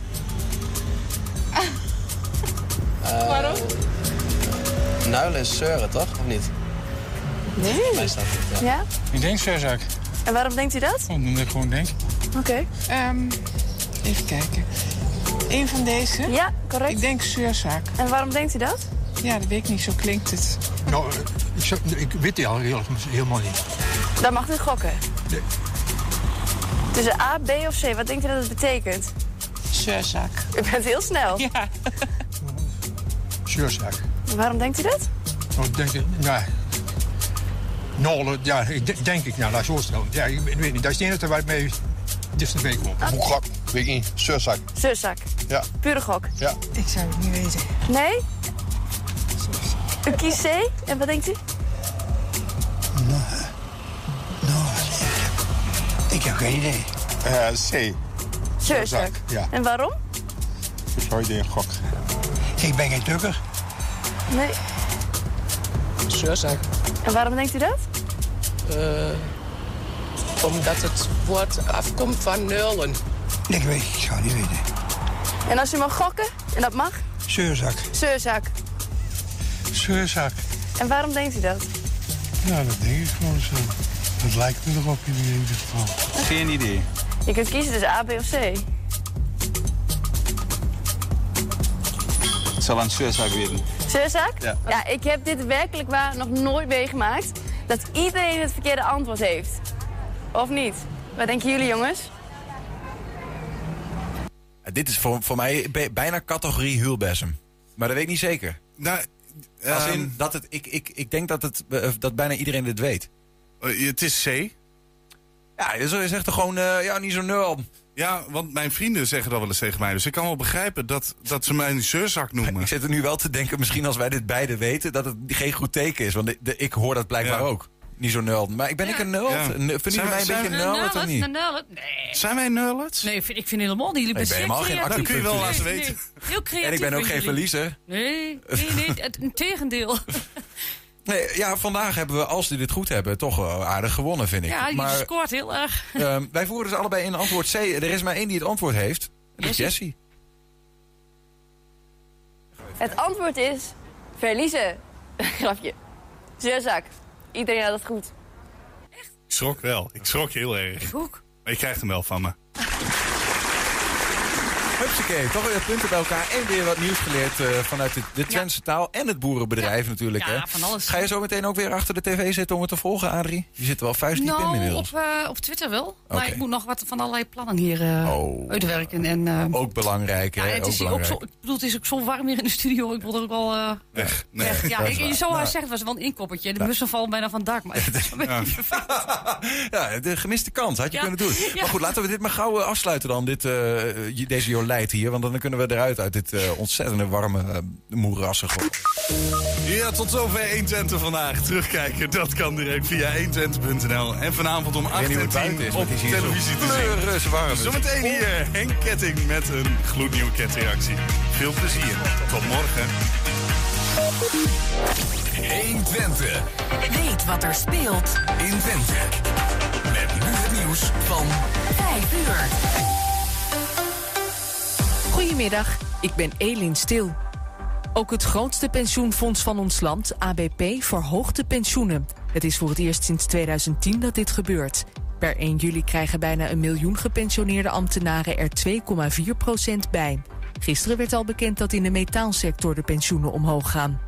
Waarom? Nuilen is zeuren, toch? Of niet? Nee. Mij staat het, ja. Ja? Ik denk zeurzak. En waarom denkt u dat? Omdat ik gewoon denk. Oké. Ehm, even kijken. Eén van deze? Ja, correct. Ik denk zeurzak. En waarom denkt u dat? Ja, dat weet ik niet. Zo klinkt het. Nou, ik, zou- ik weet het al heel- helemaal niet. Dan mag u gokken. Tussen A, B of C, wat denkt u dat het betekent? Zeurzak. U bent heel snel. Ja. Zuurzaak. Waarom denkt u dat? Nou, ik denk, ja. Nolen, ja, ik de- denk ik, nou, laat zo stellen. Ja, ik weet niet, dat is het enige waar ik mee dit de week op. Ah. Gok, weet ik niet, zuurzak. Zeurzak. Ja. Pure gok. Ja. Ik zou het niet weten. Nee? U kiest C. En wat denkt u? Ik heb geen idee. Uh, C. Zeurzak. Ja. En waarom? Verschoeide gok. Ik ben geen tukker. Nee. Zeurzak. En waarom denkt u dat? Eh, omdat het woord afkomt van neulen. Ik weet, ik zou niet weten. En als u mag gokken, en dat mag, Zuurzak. zeurzak. Zuurzak. En waarom denkt u dat? Nou, dat denk ik gewoon zo. Dat lijkt me erop in ieder geval. Geen idee. Je kunt kiezen tussen A, B of C. Ik zal aan Suezak weten. Zeurzak? Ja. ik heb dit werkelijk waar nog nooit meegemaakt. Dat iedereen het verkeerde antwoord heeft. Of niet? Wat denken jullie, jongens? Ja, dit is voor, voor mij bijna categorie hulbesem. Maar dat weet ik niet zeker. Nou, Als ehm, in dat het, ik, ik, ik denk dat, het, eh, dat bijna iedereen dit weet. eh, het is C. Ja, je zegt er gewoon, eh, ja, niet zo nul. Ja, want mijn vrienden zeggen dat wel eens tegen mij. Dus ik kan wel begrijpen dat, dat ze mij een zeurzak noemen. Ik zit er nu wel te denken, misschien als wij dit beide weten, dat het geen goed teken is. Want de, de- ik hoor dat blijkbaar Ja. ook. niet zo nerd. Maar ik ben ik een nerd? Ja. Vinden jullie mij een beetje een nerd of niet? Nee. Zijn wij nerds? Nee, vind, ik vind helemaal niet. Jullie Ik ben helemaal geen. Dat kun je wel laten Nee, weten. nee. Heel creatief. En ik ben ook geen jullie. verliezer. Nee, nee, nee. Het een tegendeel. Nee, ja, vandaag hebben we, als die dit goed hebben, toch aardig gewonnen, vind ik. Ja, je maar scoort heel erg. ehm, wij voeren dus allebei in antwoord C. Er is maar één die het antwoord heeft. Dat is Jessie. Het antwoord is verliezen. Grapje. Zeurzak. Iedereen had het goed. Ik schrok wel. Ik schrok heel erg. Ik ook. Maar je krijgt hem wel van me. Hupsakee, toch weer punten bij elkaar. En weer wat nieuws geleerd eh, vanuit de, de Twentse taal en het boerenbedrijf natuurlijk. Ja, hè. van alles. Ga je zo meteen ook weer achter de tv zitten om het te volgen, Adrie? Je zit er wel vuistdiep in Nou, inmiddels. op, eh, op Twitter wel. Maar ik moet nog wat van allerlei plannen hier eh, uitwerken. En, eh, Ook belangrijk, hè? ja, het ook is ook belangrijk. zo, ik bedoel, het is ook zo warm hier in de studio. Ik wil er ook wel eh, Weg. Nee. weg. Ja, ik, je zou Nou. zeggen, het was wel een inkoppertje. De bussen vallen bijna van het dak. Maar het is een beetje Ja, de gemiste kans had je Ja. kunnen doen. Ja. Maar goed, laten we dit maar gauw afsluiten dan, dit, eh, je- hier. Want dan kunnen we eruit uit dit eh, ontzettende warme, uh, moerassige... Ja, tot zover 120 vandaag. Terugkijken, dat kan direct via 120.nl. En vanavond om weet 8 niet hoe en het buiten 10 is, op is televisie te zien. Zometeen hier Henk Ketting met een gloednieuwe ketreactie. Veel plezier. Tot morgen. 120. Weet wat er speelt in Twente. Met nu het nieuws van 5 uur. Goedemiddag, ik ben Elin Stil. Ook het grootste pensioenfonds van ons land, ABP, verhoogt de pensioenen. Het is voor het eerst sinds 2010 dat dit gebeurt. Per 1 juli krijgen bijna een miljoen gepensioneerde ambtenaren er 2,4% bij. Gisteren werd al bekend dat in de metaalsector de pensioenen omhoog gaan.